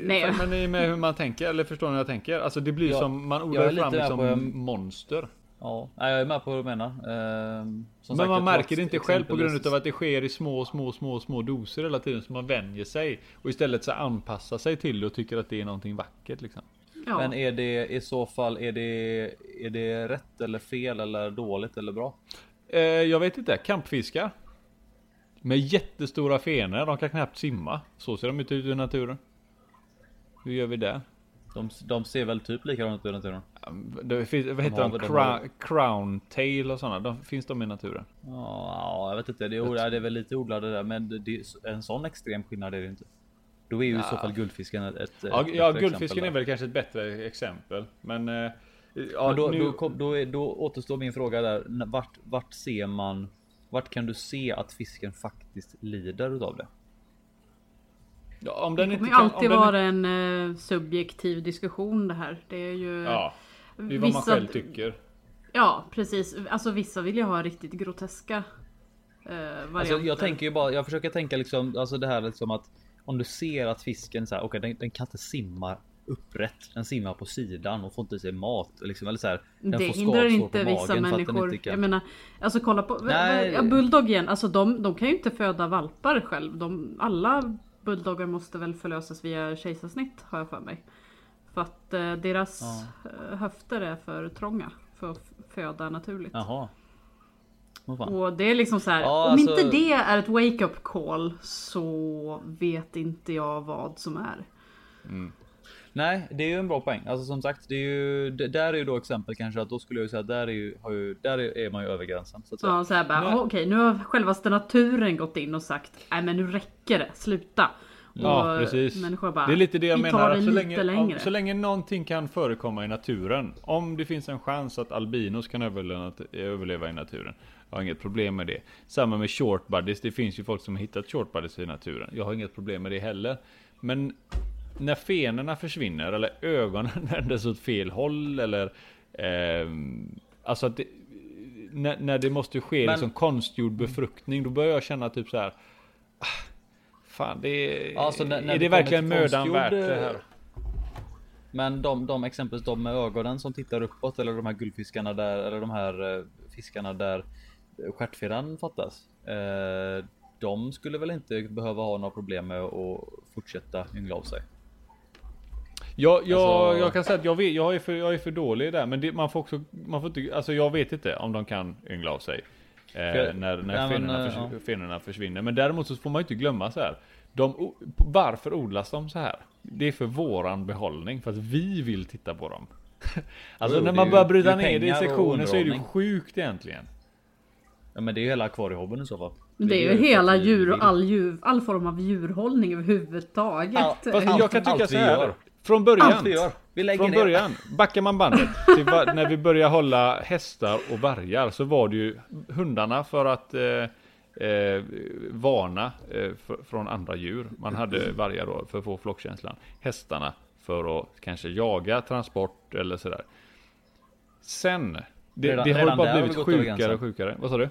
Nej. Men ni med hur man tänker, eller förstår ni hur jag tänker? Alltså det blir ja, som, man odlar fram liksom på, monster. Ja, jag är med på vad du menar. Ehm, men sagt, man märker det inte själv på grund av att det sker i små, små, små, små doser hela tiden. Så man vänjer sig. Och istället så anpassar sig till det och tycker att det är någonting vackert liksom. Ja. Men är det i så fall, är det, är det rätt eller fel eller dåligt eller bra? Eh, jag vet inte, kampfiskar. Med jättestora fenor, de kan knappt simma. Så ser de ut i naturen. Hur gör vi det? De, de ser väl typ likadana ut i naturen? Det finns, vad heter de? de? Crown, crown tail och sådana. De, finns de i naturen? Ja, jag vet inte. Det är, det är väl lite odlade där. Men det, en sån extrem skillnad är det inte. Då är ju ja. i så fall guldfisken ett, ett Ja, ja guldfisken är väl kanske ett bättre exempel. Men eh, Ja, då, nu... då, kom, då, då återstår min fråga där. Vart, vart ser man? Vart kan du se att fisken faktiskt lider utav det? Ja, om den det kommer kan, alltid vara en uh, subjektiv diskussion det här. Det är ju... Ja, det är vad vissa... man själv tycker. Ja, precis. Alltså vissa vill ju ha riktigt groteska uh, varianter. Alltså, jag tänker ju bara, jag försöker tänka liksom, alltså det här liksom att om du ser att fisken så här, okej, okay, den, den, kan inte simma upprätt. Den simmar på sidan och får inte sig mat. Liksom, eller så här, den det får hindrar inte vissa människor. Kan... Jag menar, alltså kolla på Nej. Bulldog igen. Alltså de, de kan ju inte föda valpar själv. De, alla bulldoggar måste väl förlösas via kejsarsnitt har jag för mig. För att eh, deras ja. Eh, höfter är för trånga för att föda naturligt. Jaha. Och det är liksom så här, ja, om alltså... inte det är ett wake up call så vet inte jag vad som är. Mm. Nej, det är ju en bra poäng. Alltså som sagt, det är ju, det, där är ju då exempel kanske att då skulle jag säga att där är, ju, ju, där är man ju över gränsen. Så att säga. Ja, så här bara, okej, okay, nu har självaste naturen gått in och sagt, nej men nu räcker det, sluta. Ja, precis. Bara, det är lite det jag menar. Det så, länge, om, så länge någonting kan förekomma i naturen. Om det finns en chans att albinos kan överleva, överleva i naturen. Jag har inget problem med det. Samma med short buddies. Det finns ju folk som har hittat short buddies i naturen. Jag har inget problem med det heller. Men när fenorna försvinner eller ögonen <laughs> vändes åt fel håll eller eh, Alltså att det, när, när, det måste ske Men, liksom konstgjord befruktning då börjar jag känna typ så här. Ah, fan det är, alltså när, när är det verkligen mödan värt det här? Men de, de exempelvis de med ögonen som tittar uppåt eller de här guldfiskarna där eller de här eh, fiskarna där stjärtfenan fattas. Eh, de skulle väl inte behöva ha några problem med att fortsätta yngla av sig? Jag, jag, Alltså- jag kan säga att jag, vet, jag, är, för, jag är för dålig där, men det, man får också, man får inte, alltså jag vet inte om de kan yngla av sig. Eh, För- när när fenorna, eh, förs- ja. fenorna försvinner. Men däremot så får man ju inte glömma så här. De, varför odlas de så här? Det är för våran behållning, för att vi vill titta på dem. <laughs> alltså Jo, när man börjar bryta ner det i sektioner så är det ju sjukt egentligen. Ja men det är ju hela akvariehobbyn i så fall. Det är ju hela djur och all, djur, all form av djurhållning överhuvudtaget. Ja, fast Allt- jag kan tycka allt så här. Från början. Allt vi gör. Vi lägger Från ner. början, backar man bandet <laughs> till när vi började hålla hästar och vargar så var det ju hundarna för att eh, eh, varna eh, för, från andra djur. Man hade vargar då för att få flockkänslan. Hästarna för att kanske jaga, transport eller sådär. Sen, det, Redan- det har bara blivit sjukare och sjukare. Vad sa du?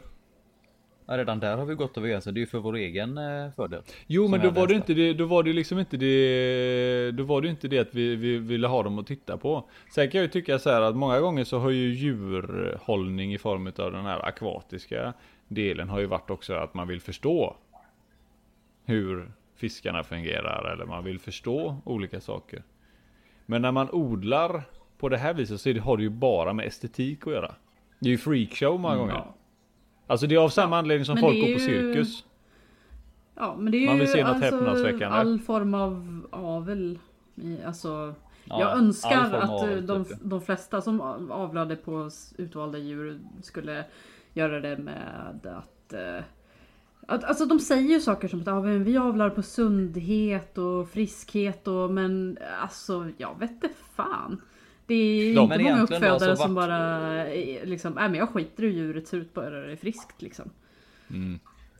Ja, redan där har vi gått över gränsen. Det är ju för vår egen eh, fördel. Jo men då var det inte det, då var det liksom inte det, då var det inte det att vi, vi ville ha dem att titta på. Sen kan jag ju tycka så här att många gånger så har ju djurhållning i form av den här akvatiska delen har ju varit också att man vill förstå hur fiskarna fungerar eller man vill förstå olika saker. Men när man odlar på det här viset så har det ju bara med estetik att göra. Det är ju freakshow många gånger. Ja. Alltså det är av samma anledning som folk går på ju- cirkus. Ja men det är ju Man vill se något alltså all form av avel. Alltså, Ja, jag önskar att eh, avel, de, typ, ja. de flesta som avlade på utvalda djur skulle göra det med att eh, att, alltså de säger ju saker som att ah, vi avlar på sundhet och friskhet och men alltså jag vet inte fan. Det är Ja, inte många uppfödare alltså som bara eh, liksom, nej men jag skiter i hur djuret ser ut bara det är friskt liksom.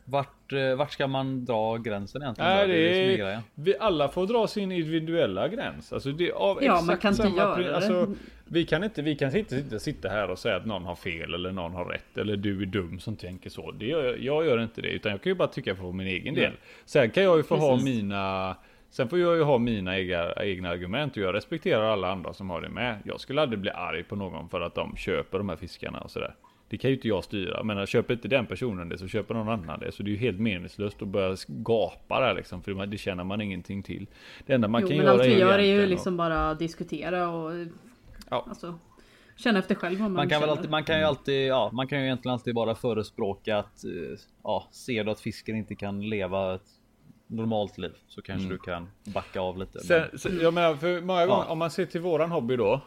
Vart, eh, vart ska man dra gränsen egentligen? Nej, det är, vi alla får dra sin individuella gräns. Alltså det, av Ja, exakt man kan inte göra det. Alltså, vi kan inte, vi kan inte sitta, sitta här och säga att någon har fel eller någon har rätt eller du är dum som tänker så. Det gör, jag gör inte det utan jag kan ju bara tycka för min egen del. Sen kan jag ju få ha Precis. mina Sen får jag ju ha mina egna, egna argument och jag respekterar alla andra som har det med. Jag skulle aldrig bli arg på någon för att de köper de här fiskarna och sådär. Det kan ju inte jag styra. Men köper inte den personen det så köper någon annan det. Så det är ju helt meningslöst att börja gapa där liksom. För det känner man ingenting till. Det enda man jo kan men göra allt vi gör är ju liksom bara diskutera och Ja. alltså, känna efter själv vad man, Man kan, väl alltid, man kan ju alltid, ja, man kan ju egentligen alltid bara förespråka att, eh, ja, ser du att fisken inte kan leva ett normalt liv så kanske du kan backa av lite. Sen, Men, sen, jag menar, för många gånger, Ja. om man ser till våran hobby då.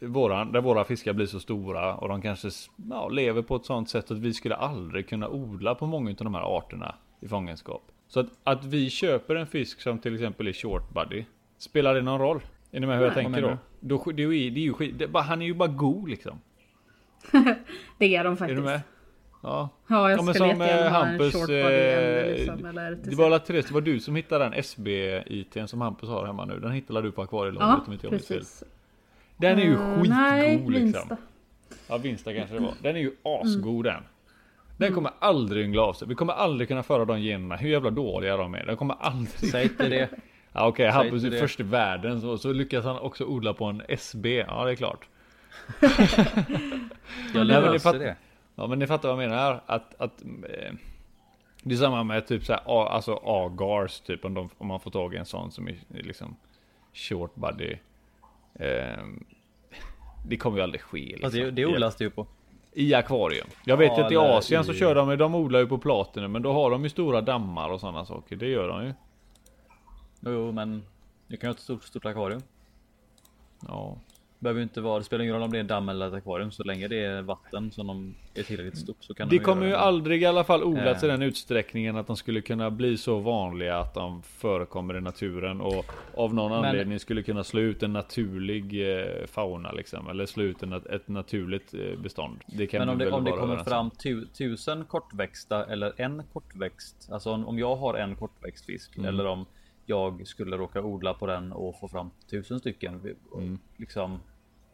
Våran, där våra fiskar blir så stora och de kanske ja, lever på ett sånt sätt att vi skulle aldrig kunna odla på många av de här arterna i fångenskap. Så att, att vi köper en fisk som till exempel är short buddy. Spelar det någon roll? Är ni med hur jag Nej. tänker då? då det är ju, det är ju skit, det, är han är ju bara god liksom. <laughs> Det är de Är faktiskt. du med? Ja. Ja, jag Ja, men skulle som, jättegärna eh, ha en Hampus, short body eh, liksom, eller Det var, Therese, det var du som hittade den SB-ITn som Hampus har hemma nu. Den hittade du på akvarielagret Ja, om inte jag minns fel. Den är ju Eh, skitgod nej, liksom. Vinsta. Ja, Vinsta kanske det var. Den är ju asgod Mm. den. Den kommer aldrig yngla av sig. Vi kommer aldrig kunna föra de generna, hur jävla dåliga de är. Den kommer aldrig... säg inte det. <laughs> Ja, Okej, säg Hampus är det. först i världen så, så lyckas han också odla på en SB. Ja, det är klart. <laughs> Jag löser det. Ja, men ni fattar vad jag menar. Att, att eh, det är samma med typ så här, a- alltså agars typ om, de, om man får tag i en sån som är liksom short body. Eh, det kommer ju aldrig ske. Liksom, Fast det, det odlas det ju på. I akvarium. Jag vet Ja, att i Asien så i- kör de, de odlar ju på platinum men då har de ju stora dammar och sådana saker. Det gör de ju. Jo, men du kan ju ha ett stort, stort akvarium. Ja. Behöver inte vara, det spelar ingen roll om det är en damm eller ett akvarium så länge det är vatten som de är tillräckligt stort så kan Det de kommer ju det. aldrig i alla fall odlats i Eh. den utsträckningen att de skulle kunna bli så vanliga att de förekommer i naturen och av någon Men- anledning skulle kunna slå ut en naturlig eh, fauna liksom. Eller slå ut en, ett naturligt eh, bestånd. Det Men om det, om det kommer fram tu, tusen kortväxta eller en kortväxt. Alltså om, om jag har en kortväxt fisk Mm. eller om jag skulle råka odla på den och få fram tusen stycken. Mm. Liksom,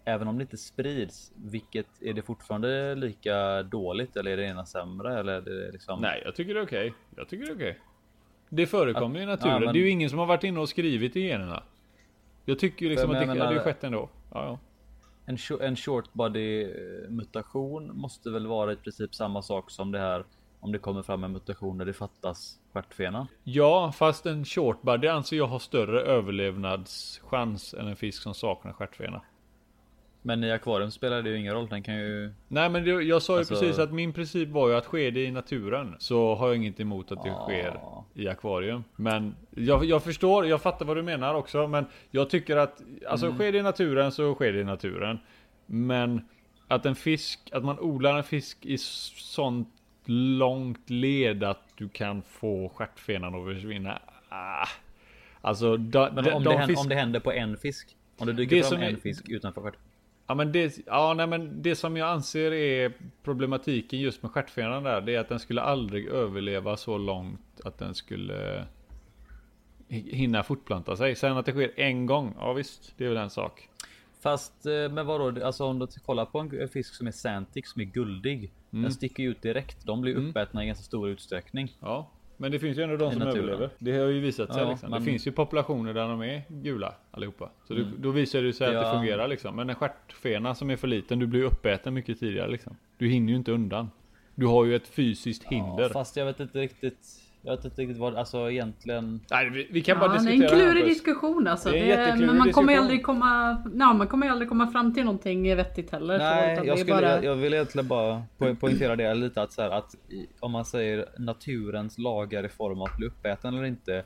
även om det inte sprids, vilket är det fortfarande lika dåligt eller är det ena sämre? Eller är det liksom... Nej, jag tycker det är okej. Jag tycker det är okej. Det förekommer ju i naturen. Ja, men- Det är ju ingen som har varit inne och skrivit i generna. Jag tycker ju liksom att det, hade menar- skett ändå. Ja, ja. En, en short body mutation måste väl vara i princip samma sak som det här om det kommer fram en mutation där det fattas stjärtfenan. Ja, fast en shortbody anser jag har större överlevnadschans än en fisk som saknar stjärtfena. Men i akvarium spelar det ju ingen roll. Den kan ju... Nej men det, jag sa ju Alltså- precis att min princip var ju att sker det i naturen så har jag inget emot att det Ja. sker i akvarium. Men jag, jag förstår, jag fattar vad du menar också. Men jag tycker att, alltså Mm. sker det i naturen så sker det i naturen. Men att en fisk, att man odlar en fisk i sånt långt led att du kan få stjärtfenan att försvinna. Ah. Alltså, da, Men de, om, de det händer, fisk- om det händer på en fisk. Om det dyker Det fram som en fisk utanför stjärt. Ja men, det, ja, nej, men det som jag anser är problematiken just med stjärtfenan där, det är att den skulle aldrig överleva så långt att den skulle hi- hinna fortplanta sig. Sen att det sker en gång, ja visst, det är väl en sak. Fast eh, men vadå? Alltså om du kollar på en fisk som är Santic som är guldig. Mm. Den sticker ut direkt. De blir uppätna i ganska stor utsträckning. Ja, men det finns ju ändå de som naturen. överlever. Det har ju visat sig Ja, liksom. men- Det finns ju populationer där de är gula allihopa. Så det, då visar det sig att det Ja. fungerar liksom. Men en stjärtfena som är för liten, du blir uppäten mycket tidigare liksom. Du hinner ju inte undan. Du har ju ett fysiskt hinder. Ja, fast jag vet inte riktigt. Jag vet inte riktigt vad alltså egentligen. Nej, vi, vi kan Ja, bara det är diskutera en klurig diskussion alltså. Det är en Det men man kommer aldrig komma, ja, man kommer aldrig komma fram till någonting vettigt heller. så, Nej, utan jag, skulle, bara... jag, jag vill egentligen bara po poängtera det lite att så här, att om man säger naturens lagar i form av att bli uppäten eller inte.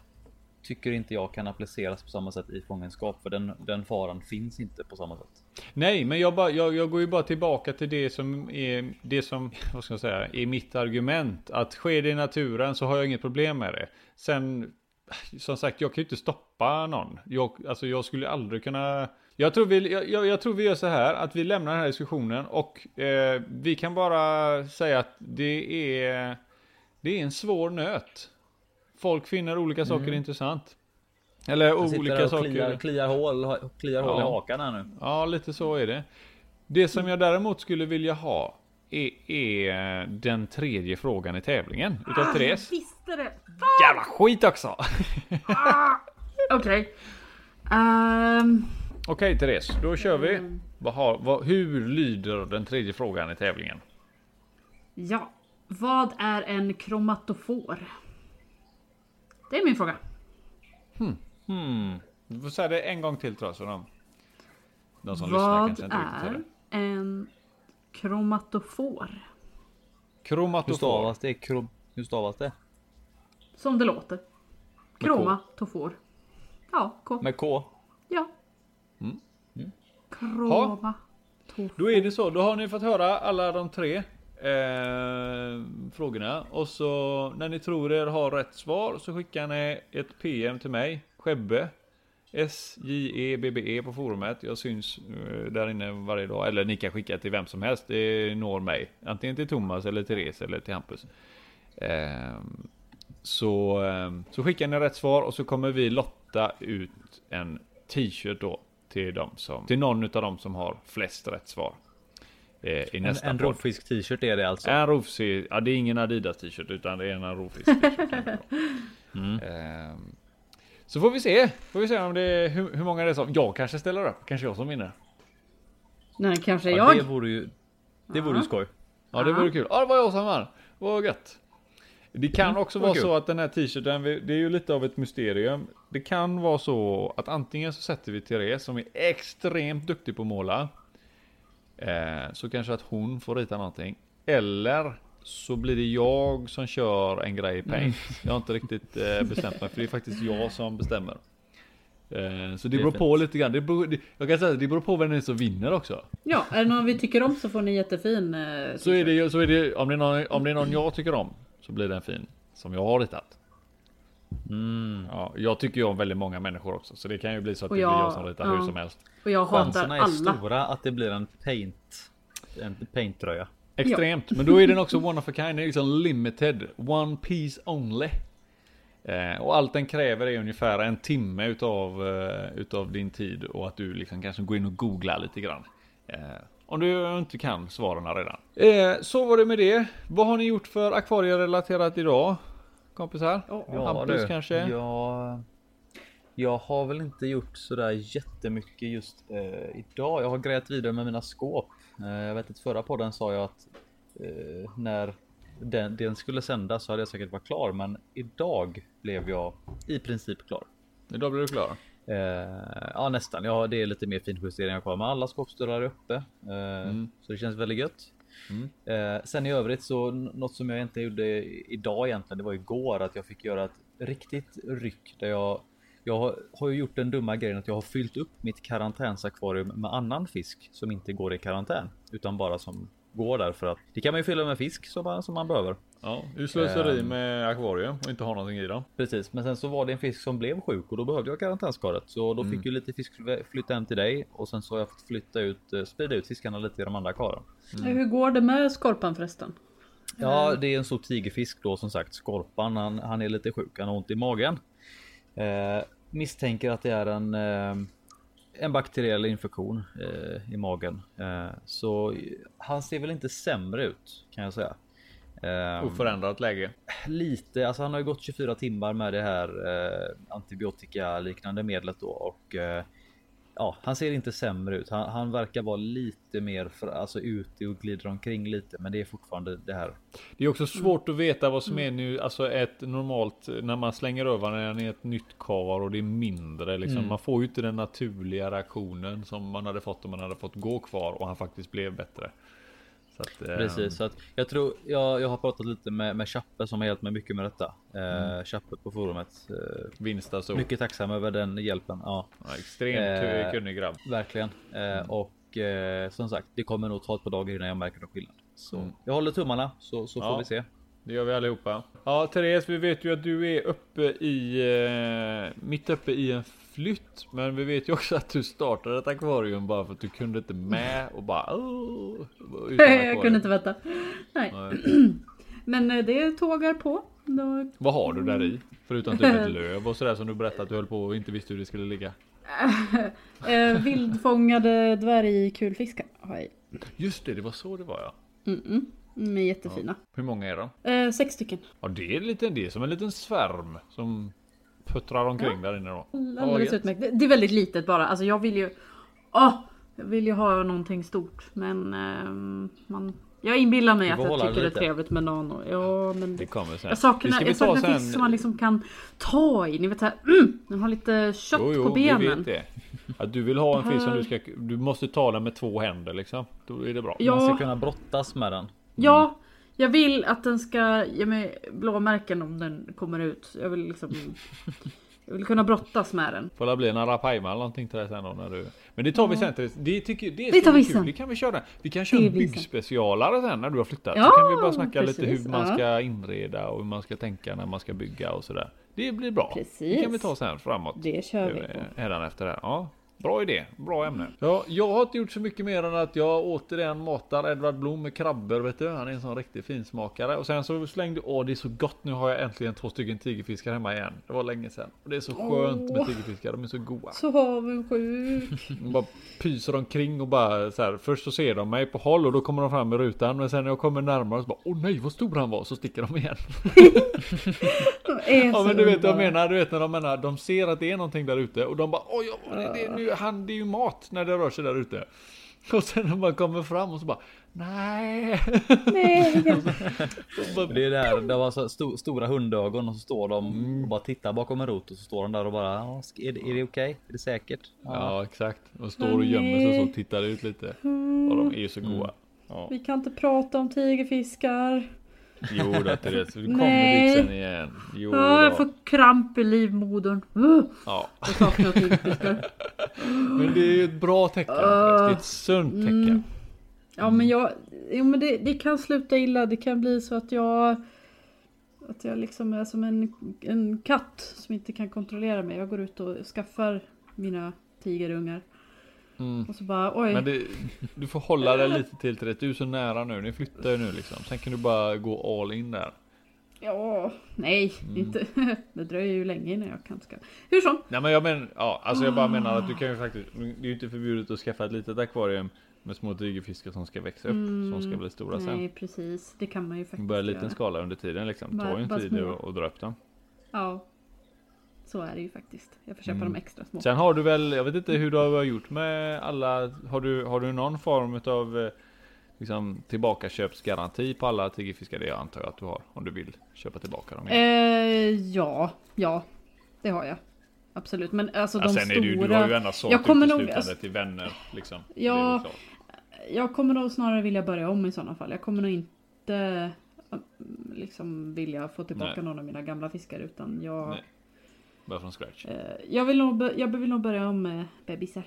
Tycker inte jag kan appliceras på samma sätt i fångenskap för den, den faran finns inte på samma sätt. Nej, men jag, bara, jag, jag går ju bara tillbaka till det som är det som, vad ska jag säga, är mitt argument. Att sker det i naturen så har jag inget problem med det. Sen, som sagt, jag kan ju inte stoppa någon. Jag, alltså jag skulle aldrig kunna... Jag tror, vi, jag, jag, jag tror vi gör så här, att vi lämnar den här diskussionen och eh, vi kan bara säga att det är, det är en svår nöt. Folk finner olika saker intressant. Eller olika och saker. kliar, kliar hål, kliar hål i Ja. hakan här nu. Ja, lite så är det. Det som jag däremot skulle vilja ha är, är den tredje frågan i tävlingen utav Ah, Therese. Jag visste det! Jävla skit också! Okej. Ehm, Okej Therese, då kör vi. Vad har, vad, hur lyder den tredje frågan i tävlingen? ja. Vad är en kromatofor? Det är min fråga. Hmm. Du får säga det en gång till tror jag, så de, de som lyssnar Vad kanske inte riktigt hör är det. en kromatofor? Hur Kromatofor. stavas det? Kro, hur stavas det? Som det låter. Kromatofor. Ja, K. Med K? Ja. Mm. Kromatofor. Då är det så, då har ni fått höra alla de tre eh, frågorna. Och så när ni tror er har rätt svar så skickar ni ett PM till mig, Skebbe. S-J-E-B-B-E på forumet. Jag syns eh, där inne varje dag. Eller ni kan skicka till vem som helst. Det når mig. Antingen till Thomas eller Therese eller till Hampus. Eh, så, eh, så skickar ni rätt svar och så kommer vi lotta ut en t-shirt då till, dem som, till någon av dem som har flest rätt svar. Eh, I En, nästa en podd. rovfisk t-shirt är det alltså? En rovfisk, ja det är ingen Adidas t-shirt utan det är en rovfisk t-shirt. <laughs> Mm. Ehm, så får vi se, får vi se om det är, hur, hur många det är som, jag kanske ställer upp, kanske jag som vinner. Nej, kanske Ja, jag. det vore ju Det vore ju skoj. Ja det vore kul, ja det var jag som vann, vad gött. Det kan Mm, också vad vara kul. så att den här t-shirten, det är ju lite av ett mysterium. Det kan vara så att antingen så sätter vi Therese som är extremt duktig på att måla. Eh, så kanske att hon får rita någonting. Eller så blir det jag som kör en grej i paint. Mm. Jag har inte riktigt eh, bestämt mig för det är faktiskt jag som bestämmer. Eh, så det, Det beror på lite grann. Det beror, det, jag kan säga att det beror på vem det är som vinner också. Ja, är det någon vi tycker om så får ni jättefin eh, Så är det så är det, om det är någon, om det är någon jag tycker om så blir den fin. Som jag har ritat. Mm. Ja, jag tycker ju om väldigt många människor också så det kan ju bli så att Och det jag- blir jag som ritar hur ja. som helst. Och jag hatar Chanserna är alla. stora att det blir en paint En paint-tröja. Extremt, men då är den också one of a kind, den är liksom limited, one piece only. Eh, och allt den kräver är ungefär en timme utav, eh, utav din tid och att du liksom kanske går in och googlar lite grann. Eh, om du inte kan svaren redan. Eh, så var det med det. Vad har ni gjort för akvarierelaterat idag? Kompisar? Hampus kanske? Ja, jag har väl inte gjort sådär jättemycket just eh, idag. Jag har grejat vidare med mina skåp. Eh, jag vet att förra podden sa jag att eh, när den, den skulle sändas så hade jag säkert varit klar. Men idag blev jag i princip klar. Idag blev du klar? Eh, ja nästan. Ja det är lite mer finjusteringar kvar. Men alla skåpsdörrar är uppe. Eh, mm. Så det känns väldigt gött. Mm. Eh, sen i övrigt så något som jag inte gjorde idag egentligen. Det var igår att jag fick göra ett riktigt ryck där jag jag har ju gjort den dumma grejen att jag har fyllt upp mitt karantänsakvarium med annan fisk som inte går i karantän utan bara som går där för att det kan man ju fylla med fisk som man, som man behöver. Ja, du slösar um, med akvarium och inte har någonting i dem. Precis, men sen så var det en fisk som blev sjuk och då behövde jag karantänskaret så då mm. fick ju lite fisk flytta hem till dig och sen så har jag fått flytta ut, eh, sprida ut fiskarna lite i de andra karen. Mm. Hur går det med skorpan förresten? Ja, det är en stor tigerfisk då som sagt. Skorpan, han, han är lite sjuk. Han har ont i magen. Eh, misstänker att det är en, eh, en bakteriell infektion eh, i magen. Eh, så han ser väl inte sämre ut kan jag säga. Eh, Oförändrat läge? Lite, alltså han har ju gått 24 timmar med det här eh, antibiotika liknande medlet då och ja, han ser inte sämre ut. Han, han verkar vara lite mer för, alltså ute och glider omkring lite, men det är fortfarande det här. Det är också svårt att veta vad som är nu, alltså ett normalt när man slänger över den i ett nytt kar och det är mindre liksom. Mm. Man får ju inte den naturliga reaktionen som man hade fått om man hade fått gå kvar och han faktiskt blev bättre. Så att, eh, Precis, så att jag tror jag, jag har pratat lite med, med Chappe som har hjälpt mig mycket med detta. Eh, mm. Chappe på forumet. Eh, så. Mycket tacksam över den hjälpen. Ja. ja extremt eh, kunnig grabb. Verkligen. Eh, mm. Och eh, som sagt, det kommer nog ta ett par dagar innan jag märker någon skillnad. Så mm. jag håller tummarna så, så ja. får vi se. Det gör vi allihopa. Ja, Therese, vi vet ju att du är uppe i eh, mitt uppe i en flytt. Men vi vet ju också att du startade ett akvarium bara för att du kunde inte med och bara oh, Jag kunde inte vänta. Nej. Nej. <clears throat> Men eh, det tågar på. Då... Vad har du där i? Förutom typ ett löv och sådär som du berättade att du höll på och inte visste hur det skulle ligga. <laughs> eh, vildfångade dvärgkulfiskar har jag i. Just det, det var så det var ja. Mm -mm. De är jättefina. Ja. Hur många är de? Eh, sex stycken. Ja det är, lite, det är som en liten svärm som puttrar omkring ja. där inne då. Alldeles utmärkt. Det är väldigt litet bara. Alltså jag vill ju... Åh! Jag vill ju ha någonting stort. Men eh, man... Jag inbillar mig att jag tycker det är trevligt med nano. Ja men... Det kommer sen. Jag saknar, jag saknar sen... fisk som man liksom kan ta i. Ni vet såhär... Mm, den har lite kött jo, jo, på benen. Vi vet det. Att du vill ha en fisk som du ska... Du måste ta den med två händer liksom. Då är det bra. Ja. Man ska kunna brottas med den. Ja, jag vill att den ska ge mig blåmärken om den kommer ut. Jag vill liksom... <laughs> Jag vill kunna brottas med den. Får det bli en arapaima eller någonting till dig sen då när du... Men det tar vi sen till det. tycker, det, det tar vi sen. Det kan vi köra. Vi kan köra en byggspecialare sen när du har flyttat. Ja, så kan vi bara snacka precis, lite hur man ska inreda och hur man ska tänka när man ska bygga och sådär. Det blir bra. Precis. Det kan vi ta sen framåt. Det kör vi på. Hädan efter det. Ja. Bra idé, bra ämne. Ja, jag har inte gjort så mycket mer än att jag återigen matar Edvard Blom med krabbor, vet du. Han är en sån riktig finsmakare. Och sen så slängde, åh det är så gott, nu har jag äntligen två stycken tigerfiskar hemma igen. Det var länge sedan. Och det är så skönt med tigerfiskar, de är så goda. Så avundsjuk. De bara pyser omkring och bara så här, först så ser de mig på håll och då kommer de fram i rutan. Men sen när jag kommer närmare så bara, åh nej vad stor han var, så sticker de igen. <laughs> de är ja men du vet vad jag menar, du vet när de menar, de ser att det är någonting där ute och de bara, oj, det, det, nu han, det är ju mat när det rör sig där ute. Och sen när man kommer fram och så bara Nej. Nej. <laughs> det är där, det var så sto, stora hundögon och så står de och bara tittar bakom en rot och så står de där och bara är det, är det okej? Okay? Är det säkert? Ja. ja exakt. Och står och gömmer sig och så tittar ut lite. Och de är ju så goda. Mm. Ja. Vi kan inte prata om tigerfiskar. Jo då Therese, vi kommer dit sen igen. Jo, får kramp i livmodern. Uh, ja. Jag saknar tigerfiskar. <laughs> Men det är ju ett bra tecken. Uh, det är ett sunt tecken. Mm. Ja men jag, jo, men det, det, kan sluta illa. Det kan bli så att jag att jag liksom är som en, en katt som inte kan kontrollera mig. Jag går ut och skaffar mina tigerungar. Mm. Och så bara oj. Men det, du får hålla dig lite till till det. Du är så nära nu. Ni flyttar ju nu liksom. Sen kan du bara gå all in där. Ja, nej, mm. inte. <laughs> Det dröjer ju länge innan jag kan skaffa. Hur som. Nej men jag menar, ja, alltså jag bara menar att du kan ju faktiskt. Det är ju inte förbjudet att skaffa ett litet akvarium med små tigerfiskar som ska växa upp, mm, som ska bli stora nej, sen. Nej precis, det kan man ju faktiskt Börja liten göra. skala under tiden liksom. Det tar ju en tid att dra upp dem. Ja, så är det ju faktiskt. Jag får köpa mm. dem extra små. Sen har du väl, jag vet inte hur du har gjort med alla, har du, har du någon form av liksom tillbakaköpsgaranti på alla tigerfiskar? Det antar jag att du har om du vill köpa tillbaka dem. Eh, ja, ja, det har jag. Absolut, men alltså ja, de sen stora... Är det ju, du har ju ändå sålt jag kommer uteslutande nog, alltså, till vänner liksom. Ja, jag kommer nog snarare vilja börja om i sådana fall. Jag kommer nog inte liksom vilja få tillbaka Nej. någon av mina gamla fiskar utan jag... Nej. Bara från scratch? Eh, jag, vill nog, jag vill nog börja om med bebisar.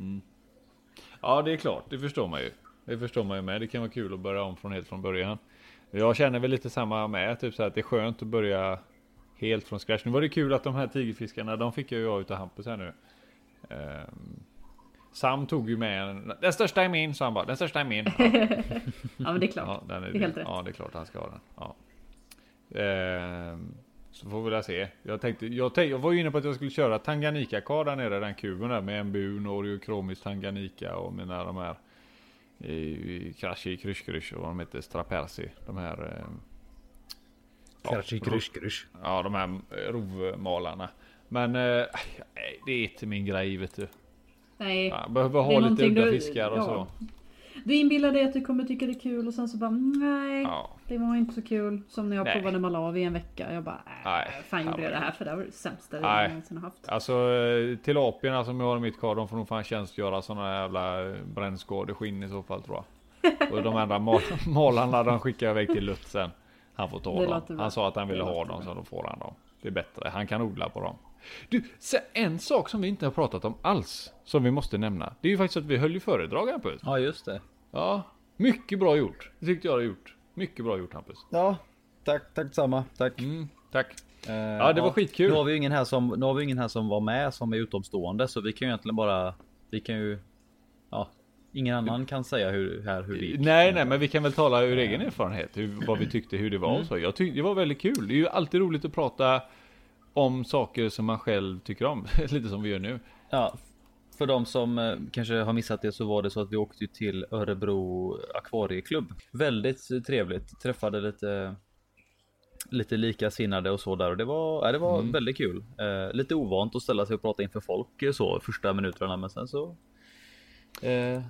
Mm. Ja det är klart, det förstår man ju. Det förstår man ju med. Det kan vara kul att börja om från helt från början. Jag känner väl lite samma med, typ så att det är skönt att börja helt från scratch. Nu var det kul att de här tigerfiskarna, de fick jag ju av utav Hampus här nu. Um, Sam tog ju med en, den största är min, sa han bara. Den största är min. <laughs> Ja, ja men det är klart. Ja, den är, det är helt rätt. Ja, det är klart han ska ha den. Ja. Um, så får vi väl se. Jag tänkte, jag, tänkte, jag var ju inne på att jag skulle köra Tanganyika kar där nere, den kuben där med MBU, Norge, Kromis, Tanganyika och mina de här Krashi, Krysch Krysch och vad de heter, Strapersi. De här eh, Krashi, Krysch Krysch. Ja, de här rovmalarna. Men eh, det är inte min grej vet du. Nej. Ja, behöver ha lite udda fiskar och ja. så. Du inbillar dig att du kommer tycka det är kul och sen så bara nej. Ja. Det var inte så kul. Som när jag nej. provade Malawi en vecka. Jag bara äh, nej. fan gjorde jag det här för det var det sämsta jag någonsin haft. Alltså eh, tilapierna som jag har i mitt kar de får nog fan tjänstgöra sådana jävla brännskadeskinn i så fall tror jag. Och de andra mal <laughs> malarna de skickar jag iväg till Lutt sen. Han får ta dem. Han sa att han ville ha dem så då får han dem. Det är bättre. Han kan odla på dem. Du, en sak som vi inte har pratat om alls. Som vi måste nämna. Det är ju faktiskt att vi höll ju föredrag Hampus. Ja just det. Ja, mycket bra gjort. Det tyckte jag har gjort. Mycket bra gjort Hampus. Ja, tack, tack samma. Tack. Mm, tack. Uh, ja, det var ja, skitkul. Nu har vi ingen här som, nu har vi ingen här som var med som är utomstående så vi kan ju egentligen bara, vi kan ju, ja, ingen annan kan säga hur, här hur det gick. Nej, nej, men vi kan väl tala ur egen erfarenhet, hur, vad vi tyckte, hur det var och mm. så. Jag tyckte det var väldigt kul. Det är ju alltid roligt att prata om saker som man själv tycker om, <laughs> lite som vi gör nu. Ja, för de som eh, kanske har missat det så var det så att vi åkte till Örebro akvarieklubb. Väldigt trevligt, träffade lite lite likasinnade och så där och det var, ja, det var mm. väldigt kul. Eh, lite ovant att ställa sig och prata inför folk eh, så första minuterna men sen så eh,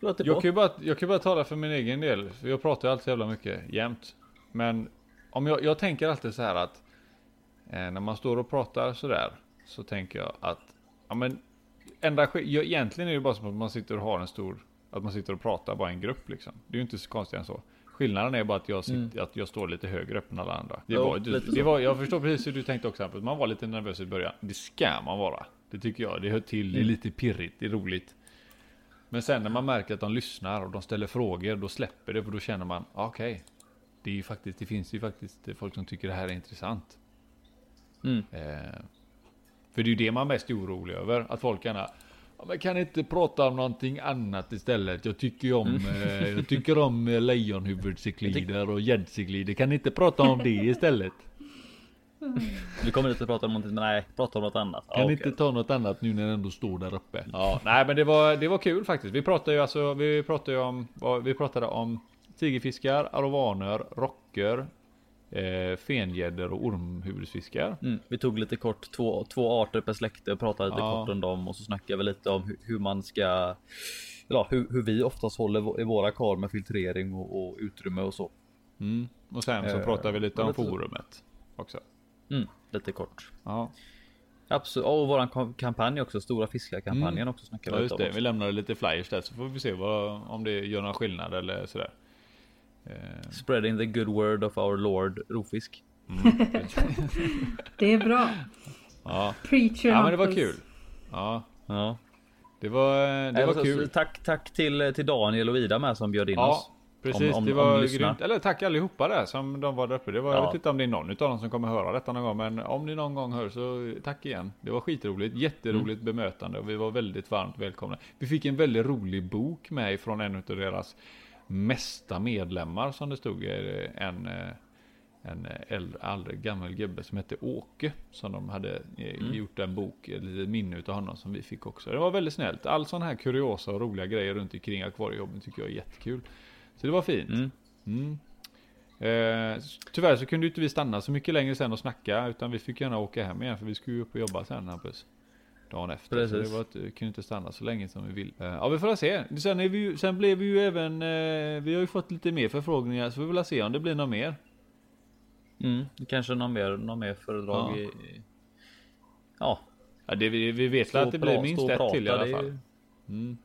jag kan, ju bara, jag kan bara tala för min egen del. Jag pratar ju alltid jävla mycket jämt. Men om jag, jag tänker alltid så här att eh, när man står och pratar så där så tänker jag att ja, men enda egentligen är det bara som att man sitter och har en stor att man sitter och pratar bara en grupp liksom. Det är ju inte så konstigt än så. Skillnaden är bara att jag, sitter, mm. att jag står lite högre upp än alla andra. Det jo, var, det, det var, jag förstår precis hur du tänkte också. Man var lite nervös i början. Det ska man vara. Det tycker jag. Det hör till. Det är mm. lite pirrigt. Det är roligt. Men sen när man märker att de lyssnar och de ställer frågor, då släpper det för då känner man, ah, okej. Okay, det är faktiskt, det finns ju faktiskt folk som tycker det här är intressant. Mm. Eh, för det är ju det man är mest orolig över, att folk gärna, men kan inte prata om någonting annat istället? Jag tycker om, mm. eh, jag tycker om eh, lejonhuvudcyklider och gäddcyklider, kan ni inte prata om det istället? Du kommer inte att prata om någonting, men nej, prata om något annat. Kan ah, inte ta något annat nu när den ändå står där uppe? Ja, nej men det var, det var kul faktiskt. Vi pratade ju alltså, vi pratade ju om, vi pratade om tigerfiskar, arovaner, rocker, eh, fengäddor och ormhuvudsfiskar. Mm, vi tog lite kort två, två arter per släkte, pratade lite ja. kort om dem och så snackade vi lite om hur, hur man ska, ja, hur, hur, vi oftast håller i våra kar med filtrering och, och utrymme och så. Mm. Och sen så eh, pratade vi lite om lite forumet också. Mm, lite kort. Ja. Absolut. Och våran kampanj också, Stora Fiskar-kampanjen mm. också snackar vi ja, just det. Vi lämnade lite flyers där så får vi se vad, om det gör någon skillnad eller sådär. Eh. Spreading the good word of our Lord Rofisk. Mm. <laughs> det är bra. Ja. Preacher ja men det var kul. Ja. ja. Det var, det var kul. Tack, tack till, till Daniel och Ida med som bjöd in ja. oss. Precis, om, om, det var grymt. Eller tack allihopa där som de var där uppe. Det var, ja. Jag vet inte om det är någon av dem som kommer höra detta någon gång, men om ni någon gång hör så tack igen. Det var skitroligt, jätteroligt mm. bemötande och vi var väldigt varmt välkomna. Vi fick en väldigt rolig bok med från en av deras mesta medlemmar som det stod. En, en äldre, äldre gammal gubbe som hette Åke. Som de hade eh, mm. gjort en bok, ett litet minne utav honom som vi fick också. Det var väldigt snällt. All sån här kuriosa och roliga grejer runt omkring akvariejobben tycker jag är jättekul. Så det var fint. Mm. Mm. Eh, tyvärr så kunde inte vi stanna så mycket längre sen och snacka utan vi fick gärna åka hem igen för vi skulle ju upp och jobba sen Hampus. Dagen efter. Precis. Så det var att, kunde inte stanna så länge som vi vill. Eh, ja vi får se. Sen, är vi ju, sen blev vi ju även, eh, vi har ju fått lite mer förfrågningar så vi vill se om det blir något mer. Mm, kanske någon mer, någon mer föredrag ja. i... Ja. ja det, vi, vi vet att det blir minst ett till i alla fall. Mm.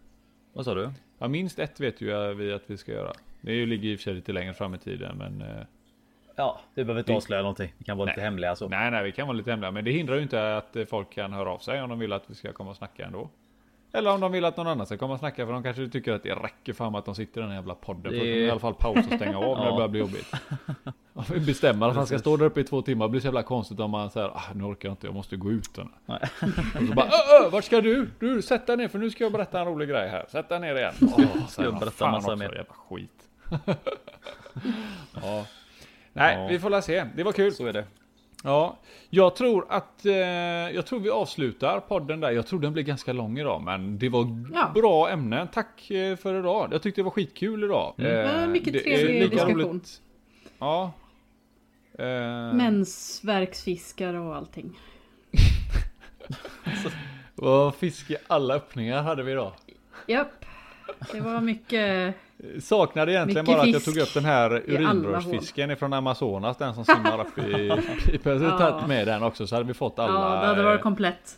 Vad sa du? Ja minst ett vet ju vi att vi ska göra. Det ligger i och för sig lite längre fram i tiden men eh, Ja, vi behöver inte avslöja någonting. Vi kan vara nej. lite hemliga så. Nej, nej, vi kan vara lite hemliga, men det hindrar ju inte att folk kan höra av sig om de vill att vi ska komma och snacka ändå. Eller om de vill att någon annan ska komma och snacka för de kanske tycker att det räcker fan att de sitter i den här jävla podden. Det... För de i alla fall pausa och stänga av när det börjar bli jobbigt. Om vi bestämmer att han ska stå där uppe i två timmar, det blir så jävla konstigt om man säger ah, nu orkar jag inte, jag måste gå ut. Och så bara ö, ö, vart ska du? Du sätt dig ner för nu ska jag berätta en rolig grej här. Sätt dig ner igen. Oh, ska jag berätta massa mer? Jävla skit. ja. Nej, ja. vi får la se. Det var kul. Så är det. Ja, jag tror att eh, jag tror vi avslutar podden där. Jag tror den blir ganska lång idag, men det var ja. bra ämnen. Tack eh, för idag. Jag tyckte det var skitkul idag. Mm. Eh, mycket trevlig diskussion. Roligt. Ja. Eh. Mensvärksfiskar och allting. <laughs> Vad fisk i alla öppningar hade vi idag. Japp. Det var mycket Saknade egentligen bara att jag tog upp den här urinrörsfisken ifrån Amazonas, den som simmar upp i pipen. <laughs> Ja. tagit med den också så hade vi fått alla. Ja, det hade varit komplett.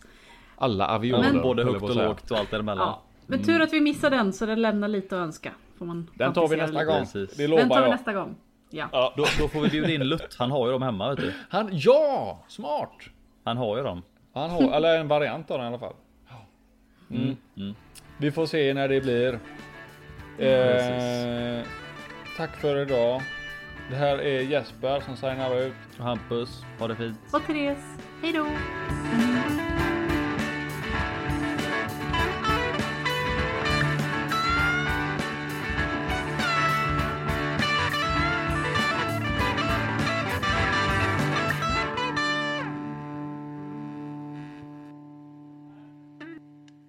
Alla avioner. Men, både högt och lågt och allt däremellan. Ja. Men tur att vi missade den så det lämnar lite att önska. Får man den tar vi nästa gång. Det lovar Den tar vi jag. nästa gång. Ja. ja. Då, då, får vi bjuda in Lutt. Han har ju dem hemma vet du. Han, ja! Smart! Han har ju dem. Han har, eller en variant av den i alla fall. Mm. Mm. Vi får se när det blir. Eh, tack för idag. Det här är Jesper som signar ut. Hampus, ha det fint. Och Therese, hejdå.